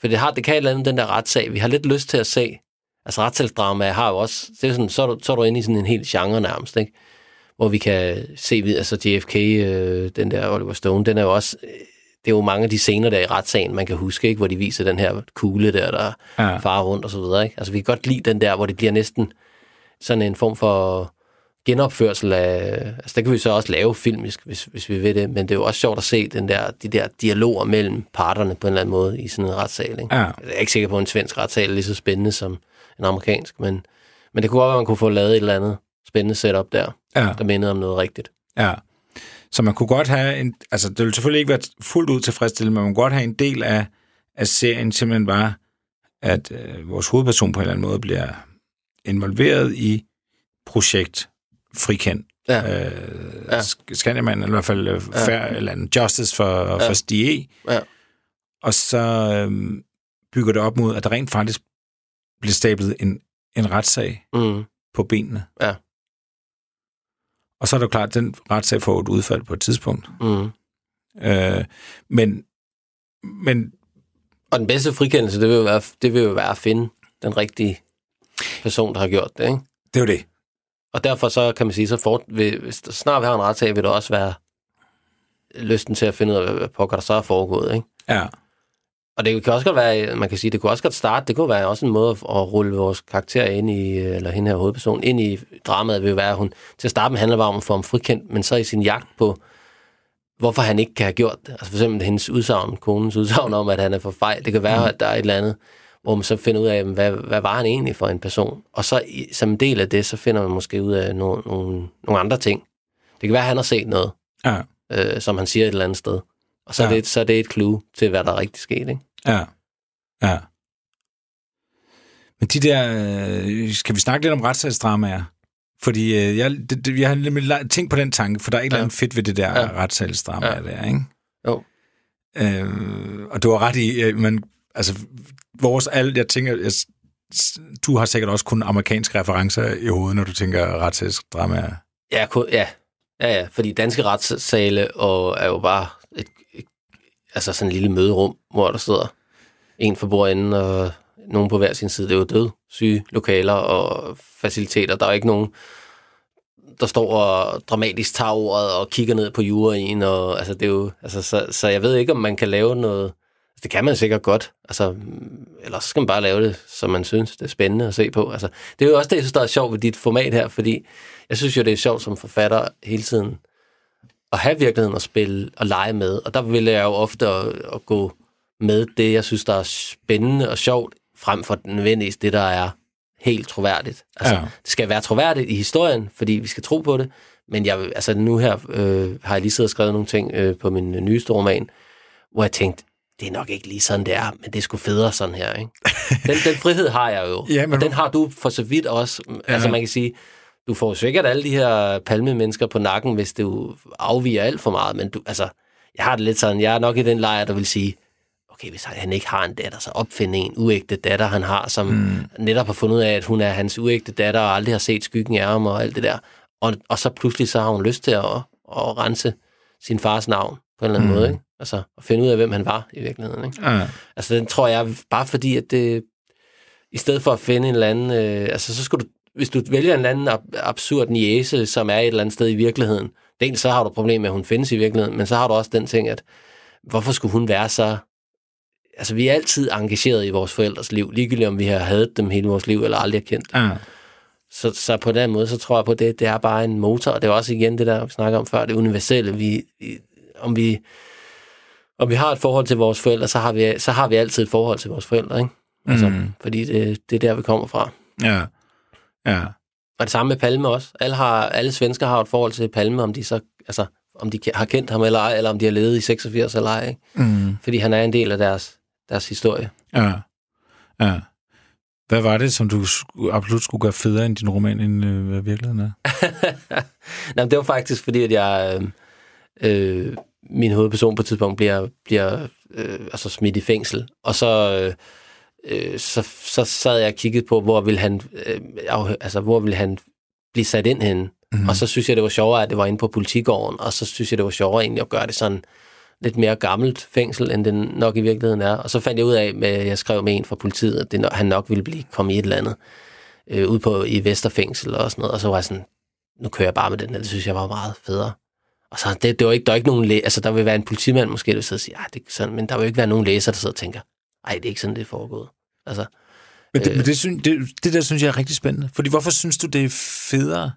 D: For det, har, det kan et eller andet, den der retssag. Vi har lidt lyst til at se, altså retssagsdrama har jo også, det er sådan, så, er du, så er du inde i sådan en helt genre nærmest, ikke? Hvor vi kan se, vid- altså JFK, øh, den der Oliver Stone, den er jo også, øh, det er jo mange af de scener der i retssagen, man kan huske, ikke? hvor de viser den her kugle der, der
A: Ja.
D: farer rundt og så videre. Ikke? Altså vi kan godt lide den der, hvor det bliver næsten sådan en form for genopførsel af, altså der kan vi så også lave filmisk, hvis, hvis vi vil det, men det er jo også sjovt at se den der, de der dialoger mellem parterne på en eller anden måde i sådan en retssal. Ikke?
A: Ja.
D: Jeg er ikke sikker på, at en svensk retssal er lige så spændende som en amerikansk, men, men det kunne godt være, at man kunne få lavet et eller andet spændende setup der,
A: Ja.
D: der mindede om noget rigtigt.
A: Ja. Så man kunne godt have en, altså det vil selvfølgelig ikke være fuldt ud tilfredsstillende, men man kunne godt have en del af, af serien simpelthen bare, at øh, vores hovedperson på en eller anden måde bliver involveret i projekt frikendt.
D: Ja.
A: Øh,
D: Ja.
A: Skanderman, eller i hvert fald øh,
D: Ja.
A: fair, eller en justice for, ja. for Stige.
D: Ja.
A: Og så øh, bygger det op mod, at der rent faktisk bliver stablet en, en retssag
D: Mm.
A: på benene.
D: Ja.
A: Og så er det jo klart, at den retssag får et udfald på et tidspunkt.
D: Mm.
A: Øh, men, men
D: Og den bedste frikendelse, det vil, jo være, det vil jo være at finde den rigtige person, der har gjort det. Ikke?
A: det er jo det.
D: Og derfor så kan man sige, så vil, hvis der snart vi har en retssag, vil der også være lysten til at finde ud af, hvad pokker der så er foregået. Ikke?
A: Ja.
D: Og det kan også godt være, man kan sige, det kunne også godt starte, det kunne være også en måde at, at rulle vores karakter ind i, eller hende her hovedperson, ind i dramaet, vil jo være, at hun til at starte med handler bare om at få ham frikendt, men så i sin jagt på, hvorfor han ikke kan have gjort det. Altså for eksempel hendes udsagn, konens udsagn om, at han er for fejl. Det kan være, mm. at der er et eller andet, hvor man så finder ud af, hvad, hvad var han egentlig for en person? Og så som en del af det, så finder man måske ud af nogle, nogle, nogle andre ting. Det kan være, at han har set noget,
A: Ja.
D: øh, som han siger et eller andet sted. Og så, ja. er det, så er det et clue til, hvad der er rigtig sket. Ikke?
A: Ja. Ja. Men de der... Øh, skal vi snakke lidt om retssagsdramaer? Fordi øh, jeg, det, det, jeg har nemlig tænkt på den tanke, for der er et ja. eller andet fedt ved det der ja. retssagsdramaer ja. der, ikke?
D: Jo.
A: Øh, og du har ret i, øh, men altså, vores alt, jeg tænker, jeg, du har sikkert også kun amerikanske referencer i hovedet, når du tænker retssagsdramaer.
D: Ja, ja. Ja, ja, fordi danske retssale og er jo bare altså sådan en lille møderum, hvor der sidder en for bordenden og nogen på hver sin side. Det er jo død, syge lokaler og faciliteter. Der er ikke nogen, der står og dramatisk tager ordet og kigger ned på juryen. Og, altså, det er jo, altså, så, så jeg ved ikke, om man kan lave noget... Altså, det kan man sikkert godt. Altså, eller så skal man bare lave det, som man synes, det er spændende at se på. Altså, det er jo også det, jeg synes, der er sjovt ved dit format her, fordi jeg synes jo, det er sjovt som forfatter hele tiden at have virkeligheden at spille og lege med. Og der vil jeg jo ofte at, at gå med det, jeg synes, der er spændende og sjovt, frem for nødvendigvis det, der er helt troværdigt. Altså, ja. det skal være troværdigt i historien, fordi vi skal tro på det, men jeg, altså nu her øh, har jeg lige siddet og skrevet nogle ting øh, på min nyeste roman, hvor jeg tænkte, det er nok ikke lige sådan, det er, men det er sgu federe sådan her, ikke? Den, den frihed har jeg jo, ja, men og den har du for så vidt også. Ja. Altså man kan sige, du får sikkert alle de her palmemennesker på nakken, hvis du afviger alt for meget, men du, altså, jeg har det lidt sådan, jeg er nok i den lejr, der vil sige, okay, hvis han ikke har en datter, så opfinde en uægte datter, han har, som mm. netop har fundet ud af, at hun er hans uægte datter, og aldrig har set skyggen af ham, og alt det der. Og, og så pludselig så har hun lyst til at, at rense sin fars navn på en eller anden mm. måde, ikke? Altså, at finde ud af, hvem han var i virkeligheden, ikke? Ja. Altså, den tror jeg, bare fordi, at det, i stedet for at finde en eller anden, øh, altså, så skulle du, hvis du vælger en eller anden ab- absurd niese, som er et eller andet sted i virkeligheden, dels så har du problem med, at hun findes i virkeligheden, men så har du også den ting, at hvorfor skulle hun være så altså vi er altid engageret i vores forældres liv, ligegyldigt om vi har hadet dem hele vores liv, eller aldrig har kendt dem. Ja. Så, så på den måde, så tror jeg på, at det, det er bare en motor, og det er også igen det der, vi snakker om før, det universelle. Vi, om, vi, om vi har et forhold til vores forældre, så har vi, så har vi altid et forhold til vores forældre, ikke? Altså, mm. Fordi det, det er der, vi kommer fra.
A: Ja, ja.
D: Og det samme med Palme også. Alle, har, alle svensker har et forhold til Palme, om de så altså, om de har kendt ham eller ej, eller om de har levet i 86 eller ej. Ikke? Mm. Fordi han er en del af deres deres historie.
A: Ja, ja. Hvad var det, som du absolut skulle gøre federe end din roman, end øh, hvad virkeligheden er?
D: Nej, det var faktisk fordi, at jeg... Øh, øh, min hovedperson på et tidspunkt bliver, bliver øh, altså smidt i fængsel, og så, øh, så, så sad jeg og kiggede på, hvor vil han, øh, altså, hvor vil han blive sat ind henne. Mm-hmm. Og så synes jeg, det var sjovere, at det var inde på politigården, og så synes jeg, det var sjovere egentlig at gøre det sådan lidt mere gammelt fængsel, end den nok i virkeligheden er. Og så fandt jeg ud af, at jeg skrev med en fra politiet, at det, han nok ville blive komme i et eller andet øh, ud på i Vesterfængsel og sådan noget. Og så var jeg sådan, nu kører jeg bare med den, det synes jeg var meget federe. Og så, det, det var ikke, der var ikke nogen læ- altså der vil være en politimand måske, der sidder og siger, det er sådan, men der vil ikke være nogen læser, der sidder og tænker, ej, det er ikke sådan, det er foregået. Altså,
A: men det, øh, men det, synes, det, det der synes jeg er rigtig spændende. Fordi hvorfor synes du, det er federe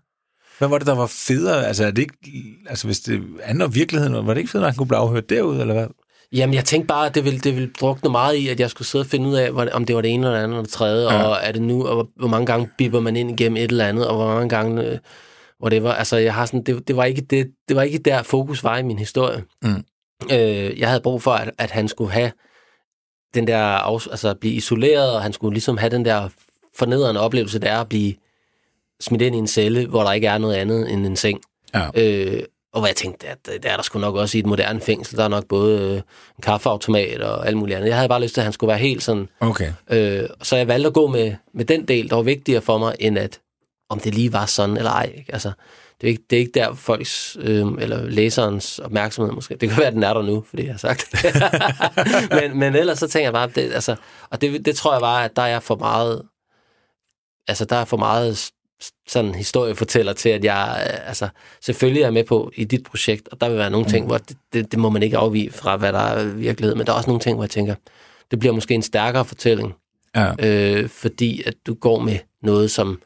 A: hvad var det, der var federe? Altså, er det ikke, altså hvis det andet virkeligheden, var det ikke fedt, at han kunne blive afhørt derude, eller hvad?
D: Jamen, jeg tænkte bare, at det ville, det ville drukne meget i, at jeg skulle sidde og finde ud af, om det var det ene eller det andet eller det tredje, ja. og er det nu, og hvor mange gange bipper man ind igennem et eller andet, og hvor mange gange, øh, hvor det var, altså, jeg har sådan, det, det, var ikke det, det var ikke der fokus var i min historie. Mm. Øh, jeg havde brug for, at, at han skulle have den der, altså blive isoleret, og han skulle ligesom have den der fornedrende oplevelse, der er at blive smidt ind i en celle, hvor der ikke er noget andet end en seng. Ja. Øh, og hvor jeg tænkte, at det er der sgu nok også i et moderne fængsel. Der er nok både øh, en kaffeautomat og alt muligt andet. Jeg havde bare lyst til, at han skulle være helt sådan.
A: Okay.
D: Øh, så jeg valgte at gå med, med den del, der var vigtigere for mig, end at om det lige var sådan eller ej. Ikke? Altså, det er, ikke, det er ikke der folks, øh, eller læserens opmærksomhed måske. Det kan være, at den er der nu, fordi jeg har sagt det. men, men ellers så tænker jeg bare, det, altså, og det, det tror jeg bare, at der er for meget, altså der er for meget sådan historiefortæller til, at jeg øh, altså, selvfølgelig er med på i dit projekt, og der vil være nogle ting, mm. hvor det, det, det må man ikke afvige fra, hvad der er virkelighed, men der er også nogle ting, hvor jeg tænker, det bliver måske en stærkere fortælling, ja. øh, fordi at du går med noget, som,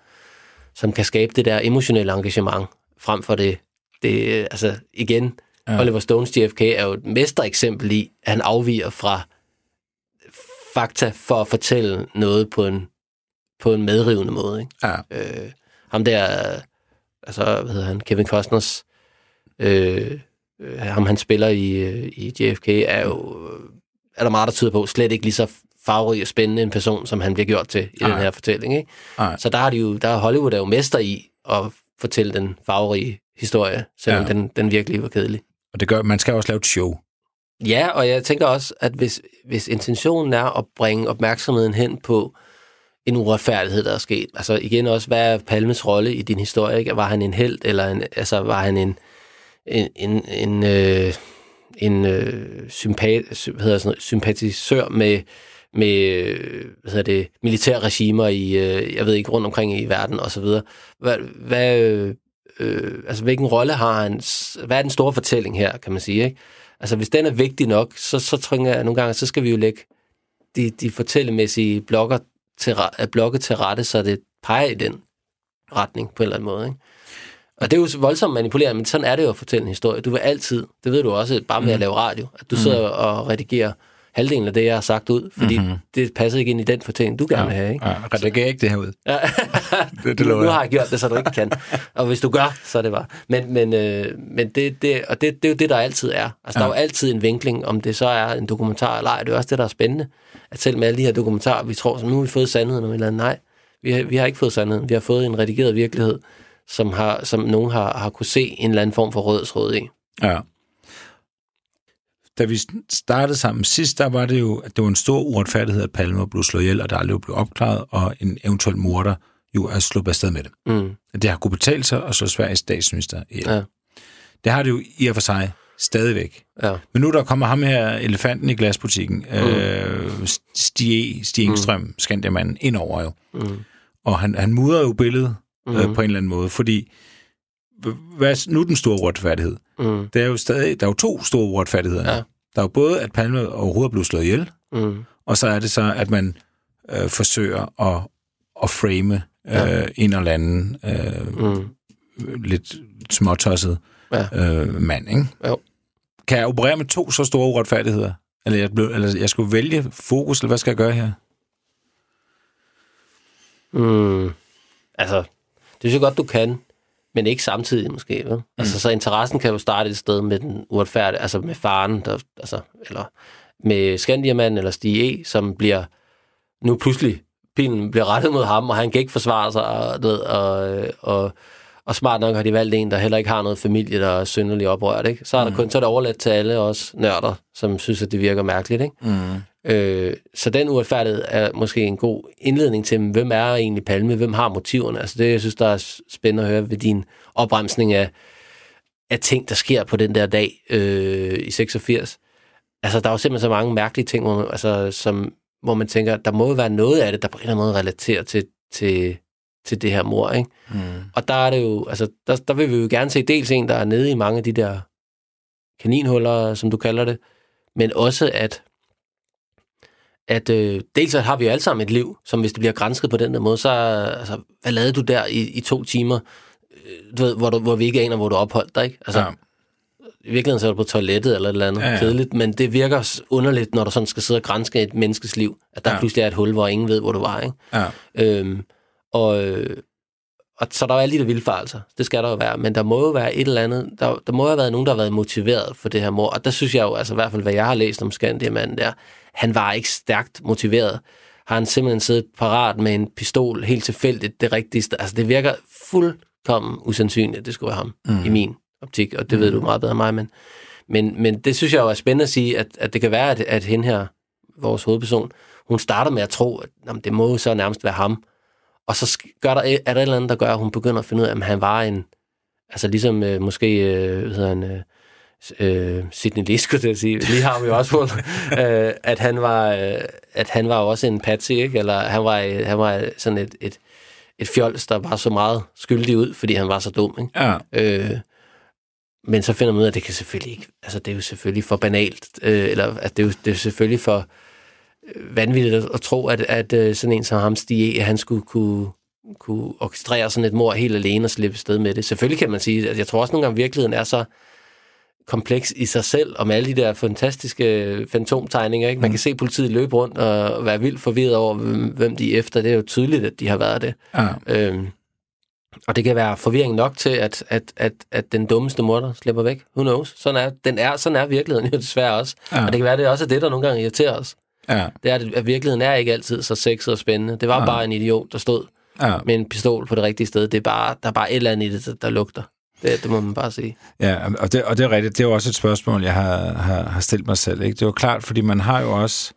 D: som kan skabe det der emotionelle engagement, frem for det, det altså igen, ja. Oliver Stones JFK er jo et mestereksempel i, at han afviger fra fakta for at fortælle noget på en, på en medrivende måde. Ikke?
A: Ja. Øh,
D: ham der, altså, hvad hedder han, Kevin Costners, øh, øh, ham han spiller i, øh, i JFK, er jo, er der meget, der tyder på, slet ikke lige så farverig og spændende en person, som han bliver gjort til i
A: Nej.
D: den her fortælling. Ikke? Så der har de jo, der er Hollywood er jo mester i at fortælle den farverige historie, selvom
A: Ja.
D: den, den virkelig var kedelig.
A: Og det gør, man skal også lave et show.
D: Ja, og jeg tænker også, at hvis, hvis intentionen er at bringe opmærksomheden hen på en uretfærdighed, der er sket. Altså igen også, hvad er Palmes rolle i din historie? Ikke? Var han en held, eller en, altså, var han en, en, en, en, øh, en øh, sympat, sy- hvad hedder sådan noget, sympatisør med, med øh, hvad hedder det, militære regimer i, øh, jeg ved ikke, rundt omkring i verden og så videre. Hvad, hvad, øh, øh, altså, hvilken rolle har han? Hvad er den store fortælling her, kan man sige, ikke? Altså, hvis den er vigtig nok, så, så tror jeg, nogle gange, så skal vi jo lægge de, de fortællemæssige blokker til, blokke til rette, så det peger i den retning på en eller anden måde, ikke? Og det er jo voldsomt manipulerende, men sådan er det jo at fortælle en historie. Du vil altid, det ved du også, bare med at lave radio, at du sidder og redigerer halvdelen af det, jeg har sagt ud, fordi mm-hmm. det passer ikke ind i den fortælling, du gerne vil have, ikke?
A: Ja, redigerer ikke det her ud.
D: Ja.
A: Det, det
D: nu, har jeg gjort det, så du ikke kan. Og hvis du gør, så er det bare. Men, men, øh, men det, det, og det, det er jo det, der altid er. Altså, ja. der er jo altid en vinkling, om det så er en dokumentar eller ej. Det er jo også det, der er spændende. At selv med alle de her dokumentarer, vi tror, så nu har vi fået sandheden om et eller andet. Nej, vi har, vi har ikke fået sandheden. Vi har fået en redigeret virkelighed, som, har, som nogen har, har kunne se en eller anden form for rødsråd i.
A: Ja. Da vi startede sammen sidst, der var det jo, at det var en stor uretfærdighed, at Palme blev slået ihjel, og der aldrig blev opklaret, og en eventuel morder jo er sluppet afsted med det.
D: Mm.
A: Det har kunne betale sig at slå Sveriges statsminister ihjel.
D: Ja.
A: Det har det jo i og for sig stadigvæk.
D: Ja.
A: Men nu er der kommer ham her, elefanten i glasbutikken, mm. øh, Stig, Stig Engstrøm, mm. Skandiamanden, ind over jo.
D: Mm.
A: Og han, han mudrer jo billedet mm. øh, på en eller anden måde, fordi hvad er nu den store uretfærdighed?
D: Mm.
A: Det er jo stadig, der er jo to store uretfærdigheder.
D: Ja.
A: Der er jo både, at Palme overhovedet blev slået ihjel,
D: Mm.
A: og så er det så, at man øh, forsøger at, at frame øh,
D: Ja.
A: en eller anden øh,
D: Mm.
A: lidt småtosset
D: Ja.
A: øh, mand, ikke?
D: Jo.
A: Kan jeg operere med to så store uretfærdigheder? Eller jeg, blev, eller jeg skulle vælge fokus, eller hvad skal jeg gøre her?
D: Mm. Altså, det synes jeg godt, du kan, men ikke samtidig måske. Vel? Mm. Altså, så interessen kan jo starte et sted med den uretfærdige, altså med faren, der, altså, eller med Skandiaman eller Stig E., som bliver nu pludselig, pilen bliver rettet mod ham, og han kan ikke forsvare sig, og, ved, og, og, og smart nok har de valgt en, der heller ikke har noget familie, der er synderligt oprørt. Ikke? Så er der kun så er det overladt til alle os nørder, som synes, at det virker mærkeligt. Ikke?
A: Mm.
D: Øh, så den uretfærdighed er måske en god indledning til, hvem er egentlig Palme, hvem har motiverne? Altså det, jeg synes, der er spændende at høre ved din opremsning af, af ting, der sker på den der dag øh, i 86. Altså, der er jo simpelthen så mange mærkelige ting, hvor man, altså, som, hvor man tænker, der må jo være noget af det, der på en eller anden måde relaterer til, til, til det her mor, ikke?
A: Mm.
D: Og der er det jo, altså, der, der vil vi jo gerne se dels en, der er nede i mange af de der kaninhuller, som du kalder det, men også at at øh, dels har vi jo alle sammen et liv, som hvis det bliver grænsket på den der måde, så altså, hvad lavede du der i, i to timer, øh, du ved, hvor, du, hvor vi ikke aner, hvor du opholdt dig, ikke? Altså,
A: Ja.
D: I virkeligheden så er du på toilettet eller et eller andet
A: Ja,
D: ja, kedeligt, men det virker underligt, når du sådan skal sidde og grænske et menneskes liv, at der
A: Ja.
D: pludselig er et hul, hvor ingen ved, hvor du var, ikke?
A: Ja.
D: Øhm, og, øh, og så er der jo alle de der vildfarelser. Det skal der jo være. Men der må jo være et eller andet... Der, der må jo have været nogen, der har været motiveret for det her mor. Og der synes jeg jo, altså i hvert fald, hvad jeg har læst om Skandiamanden der, han var ikke stærkt motiveret. Har han simpelthen siddet parat med en pistol helt tilfældigt det rigtige sted. Altså det virker fuldkommen usandsynligt, at det skulle være ham mm. i min optik. Og det ved du meget bedre end mig. Men, men, men det synes jeg jo er spændende at sige, at, at det kan være, at, at hende her, vores hovedperson, hun starter med at tro, at jamen, det må så nærmest være ham. Og så gør der, er der et eller andet, der gør, at hun begynder at finde ud af, at han var en... Altså ligesom øh, måske, øh, hvad hedder han... Øh, øh, Sidney Lee, skulle jeg sige. Lige har vi jo også øh, at han var, øh, at han var også en patsy, ikke? Eller han var, øh, han var sådan et, et, et fjols, der var så meget skyldig ud, fordi han var så dum, ikke?
A: Ja.
D: Øh, men så finder man ud af, at det kan selvfølgelig ikke, altså det er jo selvfølgelig for banalt, øh, eller at det er jo det er selvfølgelig for øh, vanvittigt at, at tro, at, at øh, sådan en som ham, Stig E., han skulle kunne, kunne orkestrere sådan et mor helt alene og slippe sted med det. Selvfølgelig kan man sige, at jeg tror også nogle gange, at virkeligheden er så kompleks i sig selv, med alle de der fantastiske fantomtegninger. Ikke? Man kan se politiet løbe rundt og være vildt forvirret over, hvem, de er efter. Det er jo tydeligt, at de har været det.
A: Ja.
D: Øhm, og det kan være forvirring nok til, at, at, at, at den dummeste morder slipper væk. Who knows? Sådan er, den er, sådan er virkeligheden jo desværre også.
A: Ja.
D: Og det kan være, det også er det, der nogle gange irriterer os.
A: Ja.
D: Det er, at virkeligheden er ikke altid så sexet og spændende. Det var
A: Ja.
D: bare en idiot, der stod
A: Ja.
D: med en pistol på det rigtige sted. Det er bare, der er bare et eller andet i det, der, der lugter. Det, det må man bare sige.
A: Ja, og det, og det er rigtigt. Det er jo også et spørgsmål, jeg har, har, har stillet mig selv. Ikke? Det er jo klart, fordi man har jo også...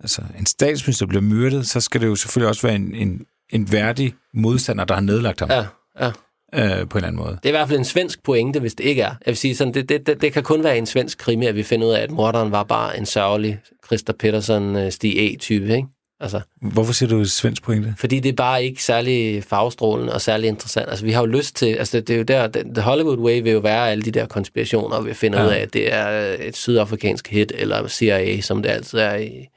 A: Altså, en statsminister bliver myrdet, så skal det jo selvfølgelig også være en, en, en værdig modstander, der har nedlagt ham
D: Ja, ja.
A: øh, på en eller anden måde.
D: Det er i hvert fald en svensk pointe, hvis det ikke er. Jeg vil sige, sådan, det, det, det, det kan kun være en svensk krimi, at vi finder ud af, at morderen var bare en sørgelig Christa Pettersson øh, Stig E-type, ikke? Altså,
A: Hvorfor siger du svensk pointe?
D: fordi det er bare ikke særlig farvestrålende og særlig interessant. Altså, vi har jo lyst til, altså det, er jo der, The Hollywood Way vil jo være alle de der konspirationer, vi finder
A: Ja.
D: ud af, at det er et sydafrikansk hit, eller CIA, som det altid er i,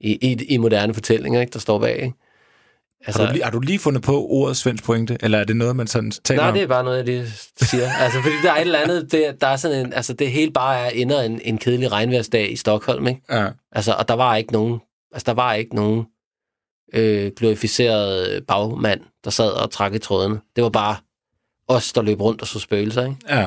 D: i, i, i moderne fortællinger, ikke, der står bag, ikke?
A: Altså, har, du, lige- har du lige fundet på ordet svensk pointe, eller er det noget, man sådan taler
D: Nej,
A: om?
D: det er bare noget, jeg lige siger. altså, fordi der er et eller andet, det, der er sådan en, altså det hele bare er ender en, en kedelig regnværsdag i Stockholm, ikke?
A: Ja,
D: Altså, og der var ikke nogen, altså der var ikke nogen øh, glorificeret bagmand, der sad og trak i trådene. Det var bare os, der løb rundt og så spøgelser, ikke?
A: ja.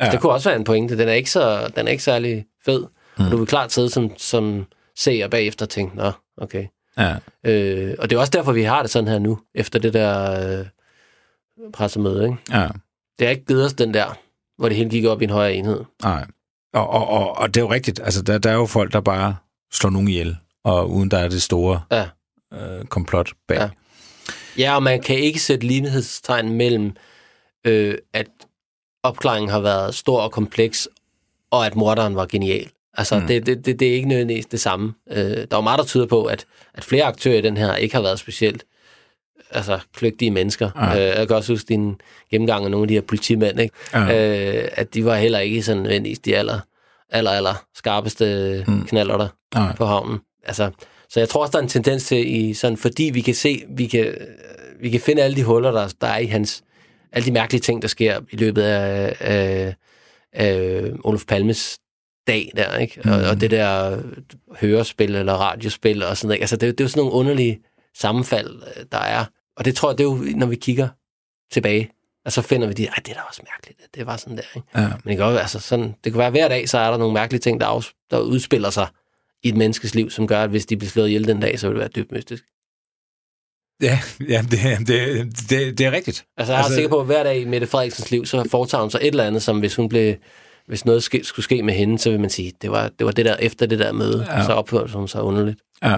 D: Ja. Det kunne også være en pointe. Den er ikke, så, den er ikke særlig fed. Mm. Og du vil klart sidde som, som seer bagefter og tænke, nå, okay.
A: ja.
D: Øh, og det er også derfor, vi har det sådan her nu, efter det der øh, pressemøde, ikke?
A: ja.
D: Det har ikke givet os den der, hvor det hele gik op i en højere enhed.
A: Nej. Og, og, og, og det er jo rigtigt. Altså, der, der er jo folk, der bare slår nogen ihjel, og uden der er det store
D: Ja.
A: øh, komplot bag.
D: Ja. Ja, og man kan ikke sætte lighedstegn mellem, øh, at opklaringen har været stor og kompleks, og at morderen var genial. Altså, mm. det, det, det, det er ikke nødvendigvis det samme. Øh, der er jo meget, der tyder på, at, at flere aktører i den her ikke har været specielt altså, kløgtige mennesker.
A: Ja.
D: Øh, jeg kan også huske din gennemgang af nogle af de her politimænd, ikke?
A: Ja.
D: Øh, at de var heller ikke sådan nødvendigvis de aller, aller, aller skarpeste mm. knaller der
A: Nej.
D: på havnen. Altså, så jeg tror også, der er en tendens til, i sådan, fordi vi kan se, vi kan, vi kan finde alle de huller, der, der er i hans, alle de mærkelige ting, der sker i løbet af, af, af Olof Palmes dag der, ikke? Mm. Og, og det der hørespil eller radiospil og sådan noget. Altså, det, er jo- det er jo sådan nogle underlige sammenfald, øh, der er. Og det tror jeg, det er jo, når vi kigger tilbage, og så finder vi de, ej, det er da også mærkeligt, at det var sådan der, ikke?
A: Ja.
D: Men det kan, være, altså sådan, det kan være hver dag, så er der nogle mærkelige ting, der, afs, der udspiller sig i et menneskes liv, som gør, at hvis de bliver slået ihjel den dag, så vil det være dybt mystisk.
A: Ja, ja det, det, det, det er rigtigt.
D: Altså, jeg er altså, sikker på, at hver dag i Mette Frederiksens liv, så foretager hun sig et eller andet, som hvis hun blev hvis noget ske, skulle ske med hende, så vil man sige, det var det, var det der efter det der møde,
A: Ja.
D: så opførte hun sig underligt.
A: Ja.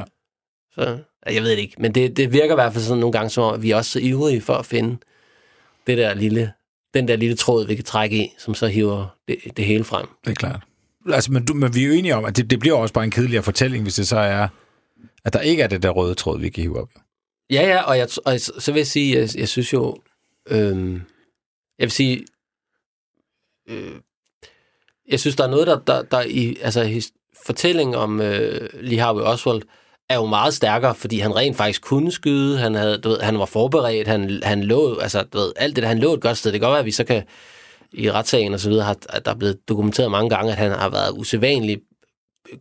D: Så, jeg ved det ikke, men det, det virker i hvert fald sådan nogle gange, som om, at vi er også så ivrige for at finde det der lille, den der lille tråd, vi kan trække i, som så hiver det, det hele frem.
A: Det er klart. Altså, men, du, men vi er jo enige om, at det, det bliver også bare en kedeligere fortælling, hvis det så er, at der ikke er det der røde tråd, vi kan hive op.
D: Ja, ja, og, jeg, og så vil jeg sige, jeg, jeg synes jo, øhm, jeg vil sige, øh, jeg synes, der er noget, der, der, der i, altså his, fortællingen om øh, Lee Harvey Oswald er jo meget stærkere, fordi han rent faktisk kunne skyde, han, havde, du ved, han var forberedt, han, han lå, altså du ved, alt det der, han lå et godt sted. Det kan godt være, at vi så kan i retssagen og så videre, har, der er blevet dokumenteret mange gange, at han har været usædvanlig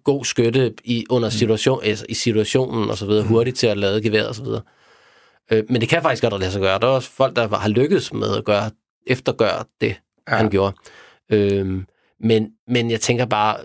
D: god skytte i, under situation, altså, i situationen og så videre, hurtigt til at lade geværet og så videre. Øh, men det kan faktisk godt lade sig gøre. Der er også folk, der har lykkes med at gøre, eftergøre det, ja. han gjorde. Øh, men, men jeg tænker bare,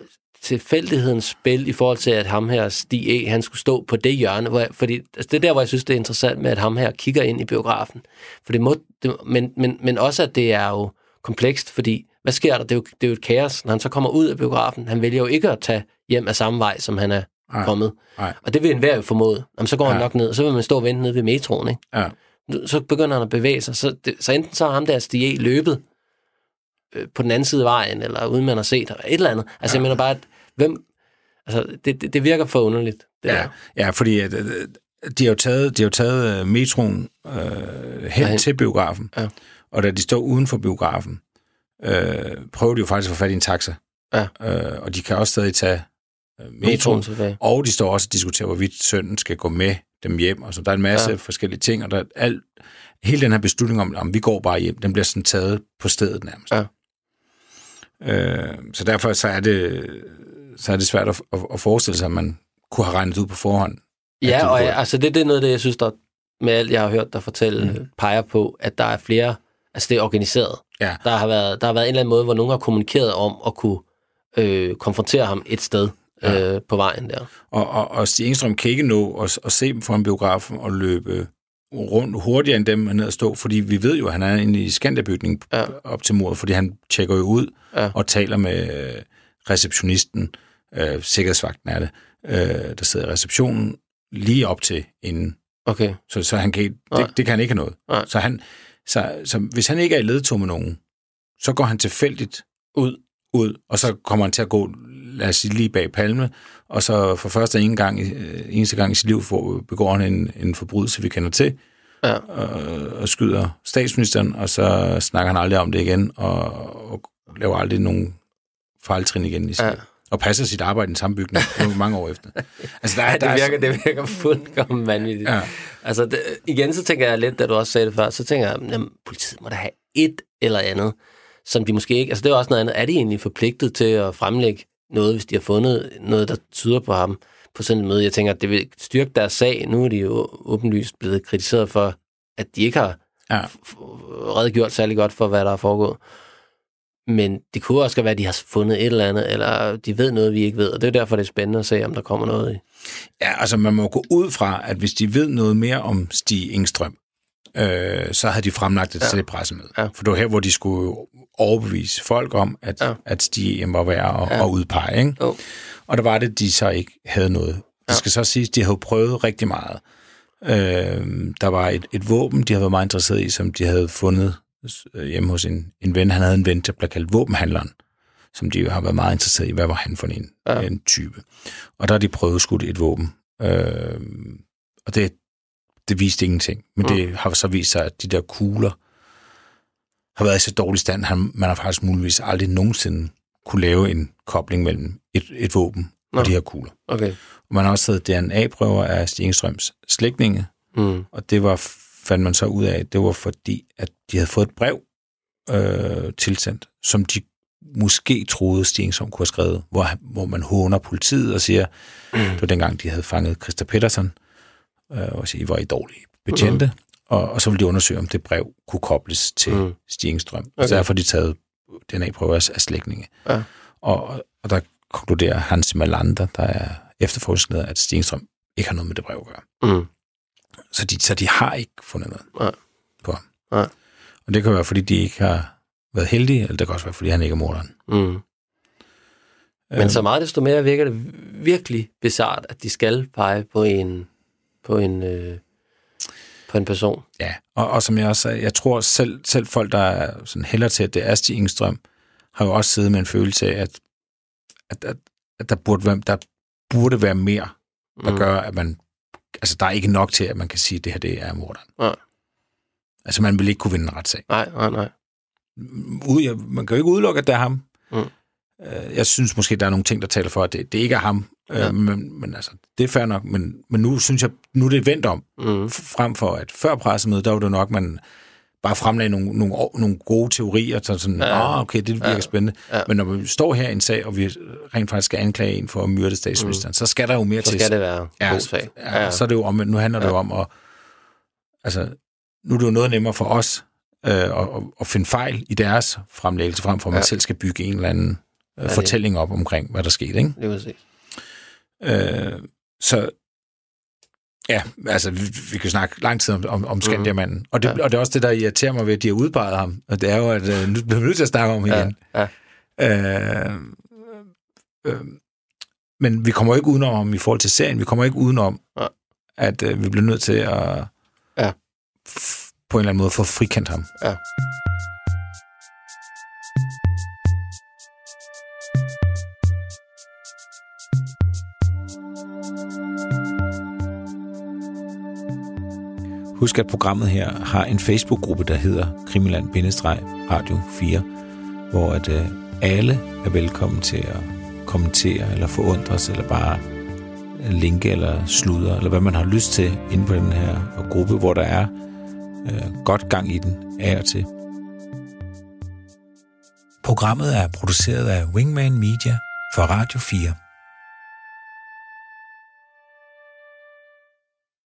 D: tilfældighedens spil i forhold til, at ham her, Stig E., han skulle stå på det hjørne, hvor jeg, fordi altså det er der, hvor jeg synes, det er interessant med, at ham her kigger ind i biografen. For det må, det, men, men, men også, at det er jo komplekst, fordi hvad sker der? Det er, jo, det er jo et kaos, når han så kommer ud af biografen. Han vælger jo ikke at tage hjem af samme vej, som han er
A: Nej.
D: kommet.
A: Nej.
D: Og det vil enhver jo formode. Jamen, så går ja. han nok ned, og så vil man stå og vente nede ved metroen, ikke?
A: Ja.
D: så begynder han at bevæge sig. Så, det, så enten så har ham der Stig E. løbet øh, på den anden side af vejen, eller uden man har set, eller et eller andet. Altså, ja. jeg mener bare, at hvem... Altså, det, det, det virker for underligt. Det
A: Ja,
D: der.
A: ja fordi at, øh, de har jo taget, de har jo taget øh, metroen øh, hen
D: Derhen.
A: til biografen,
D: Ja.
A: Og da de står uden for biografen, øh, prøver de jo faktisk at få fat i en taxa.
D: Ja.
A: Øh, og de kan også stadig tage øh, metroen, og de står også og diskuterer, hvorvidt sønnen skal gå med dem hjem. Og så der er en masse
D: Ja.
A: forskellige ting, og der er alt, hele den her beslutning om, om vi går bare hjem, den bliver sådan taget på stedet nærmest.
D: Ja.
A: Øh, så derfor så er det, så er det svært at, at, at forestille sig, at man kunne have regnet ud på forhånd.
D: Ja, og jeg, altså det, det er noget det, jeg synes, der med alt, jeg har hørt dig fortælle, mm. peger på, at der er flere, altså det er organiseret.
A: Ja.
D: Der har været, der har været en eller anden måde, hvor nogen har kommunikeret om at kunne øh, konfrontere ham et sted. ja. øh, på vejen der.
A: Og, og, og Stig Engstrøm kan ikke nå at, at se dem foran biografen og løbe rundt hurtigere end dem ned at stå, fordi vi ved jo, at han er inde i Skanderbygningen ja. op til mordet, fordi han tjekker jo ud ja. og taler med receptionisten, øh, sikkerhedsvagten er det, øh, der sidder i receptionen, lige op til inden.
D: Okay.
A: Så, så han kan, det, det kan han ikke have noget. Nej. Så, han, så, så hvis han ikke er i ledtog med nogen, så går han tilfældigt
D: ud,
A: ud og så kommer han til at gå, lad os sige, lige bag palme, og så for første en gang, øh, eneste gang i sit liv for, begår han en, en forbrydelse, vi kender til, ja. og, og skyder statsministeren, og så snakker han aldrig om det igen, og, og laver aldrig nogen fejltrin igen i sit ja og passer sit arbejde i den samme bygning mange år efter.
D: Altså, der, ja, det, der virker, er... det virker fuldkommen vanvittigt. Ja. Altså, det, igen, så tænker jeg lidt, da du også sagde det før, så tænker jeg, at politiet må da have et eller andet, som de måske ikke... Altså, det er også noget andet. Er de egentlig forpligtet til at fremlægge noget, hvis de har fundet noget, der tyder på ham på sådan en møde? Jeg tænker, at det vil styrke deres sag. Nu er de jo åbenlyst blevet kritiseret for, at de ikke har ja. redegjort særlig godt for, hvad der er foregået. Men det kunne også være, at de har fundet et eller andet, eller de ved noget, vi ikke ved, og det er derfor, det er spændende at se, om der kommer noget i.
A: Ja, altså man må gå ud fra, at hvis de ved noget mere om Stig Engstrøm, øh, så havde de fremlagt det ja. til det pressemøde. Ja. For det var her, hvor de skulle overbevise folk om, at, ja. at Stig var værd at, ja. at udpege. Ikke? Oh. Og der var det, de så ikke havde noget. Det ja. skal så siges, de havde prøvet rigtig meget. Øh, der var et, et våben, de havde været meget interesseret i, som de havde fundet hjemme hos en, en ven. Han havde en ven, der blev kaldt våbenhandleren, som de jo har været meget interesseret i. Hvad var han for en, ja. en type? Og der har de prøvet skudt et våben. Øh, og det, det viste ingenting. Men mm. det har så vist sig, at de der kugler har været i så dårlig stand, at man har faktisk muligvis aldrig nogensinde kunne lave en kobling mellem et, et våben Nå. og de her kugler.
D: Okay.
A: Og man har også taget DNA-prøver af Stigingstrøms slægtninge, mm. og det var fandt man så ud af, at det var fordi, at de havde fået et brev øh, tilsendt, som de måske troede Stensholm kunne have skrevet, hvor, hvor man håner politiet og siger, mm. det var dengang, de havde fanget Christa Petersen, øh, og siger, I var I dårlige betjente, mm. og, og så ville de undersøge, om det brev kunne kobles til mm. Stigingstrøm. Okay. Og derfor de taget DNA-prøver af, af slægtninge. Ja. Og, og der konkluderer Hans Malander, der er efterforskningsleder, at Stigingstrøm ikke har noget med det brev at gøre. Mm. Så de, så de har ikke fundet noget Nej. på ham. Nej. Og det kan være, fordi de ikke har været heldige, eller det kan også være, fordi han ikke er morderen. Mm.
D: Men så meget desto mere virker det virkelig bizart, at de skal pege på en, på en, øh, på en person.
A: Ja, og, og som jeg også sagde, jeg tror selv, selv folk, der er sådan hellere til, at det er Stig Ingstrøm, har jo også siddet med en følelse af, at, at, at, at der, burde være, der burde være mere, der mm. gør, at man altså, der er ikke nok til, at man kan sige, at det her det er morderen. Nej. Altså, man vil ikke kunne vinde en retssag.
D: Nej, nej, nej.
A: Ud, man kan jo ikke udelukke, at det er ham. Mm. Øh, jeg synes måske, der er nogle ting, der taler for, at det, det ikke er ham. Øh, ja. Men, men altså, det er fair nok. Men, men nu synes jeg, nu er det vendt om. Mm. Frem for, at før pressemødet, der var det nok, man bare fremlagde nogle, nogle, nogle gode teorier, så sådan, ja, oh, okay, det virker ja, spændende. Ja. Men når vi står her i en sag, og vi rent faktisk skal anklage en for at myrde statsministeren, mm. så skal der jo mere
D: så
A: til.
D: Så skal det være ja, god sag.
A: Ja, ja. Så er det jo om, nu handler ja. det jo om at, altså, nu er det jo noget nemmere for os øh, at, at finde fejl i deres fremlæggelse, frem for at man ja. selv skal bygge en eller anden øh, ja, fortælling op omkring, hvad der skete. Ikke?
D: Det vil
A: øh, så Ja, altså, vi, vi kan snakke lang tid om, om, om Skandiamanden. Mm. Og, det, ja. og det er også det, der irriterer mig ved, at de har udpeget ham. Og det er jo, at uh, nu bliver vi nødt til at snakke om igen. Ja. Ja. Øh, øh, men vi kommer ikke udenom ham i forhold til serien. Vi kommer ikke udenom, ja. at uh, vi bliver nødt til at ja. på en eller anden måde få frikendt ham. Ja. Husk, at programmet her har en Facebook-gruppe, der hedder Krimiland-Radio 4, hvor at, øh, alle er velkommen til at kommentere, eller forundres, eller bare linke, eller sludre, eller hvad man har lyst til inde på den her gruppe, hvor der er øh, godt gang i den af og til. Programmet er produceret af Wingman Media for Radio 4.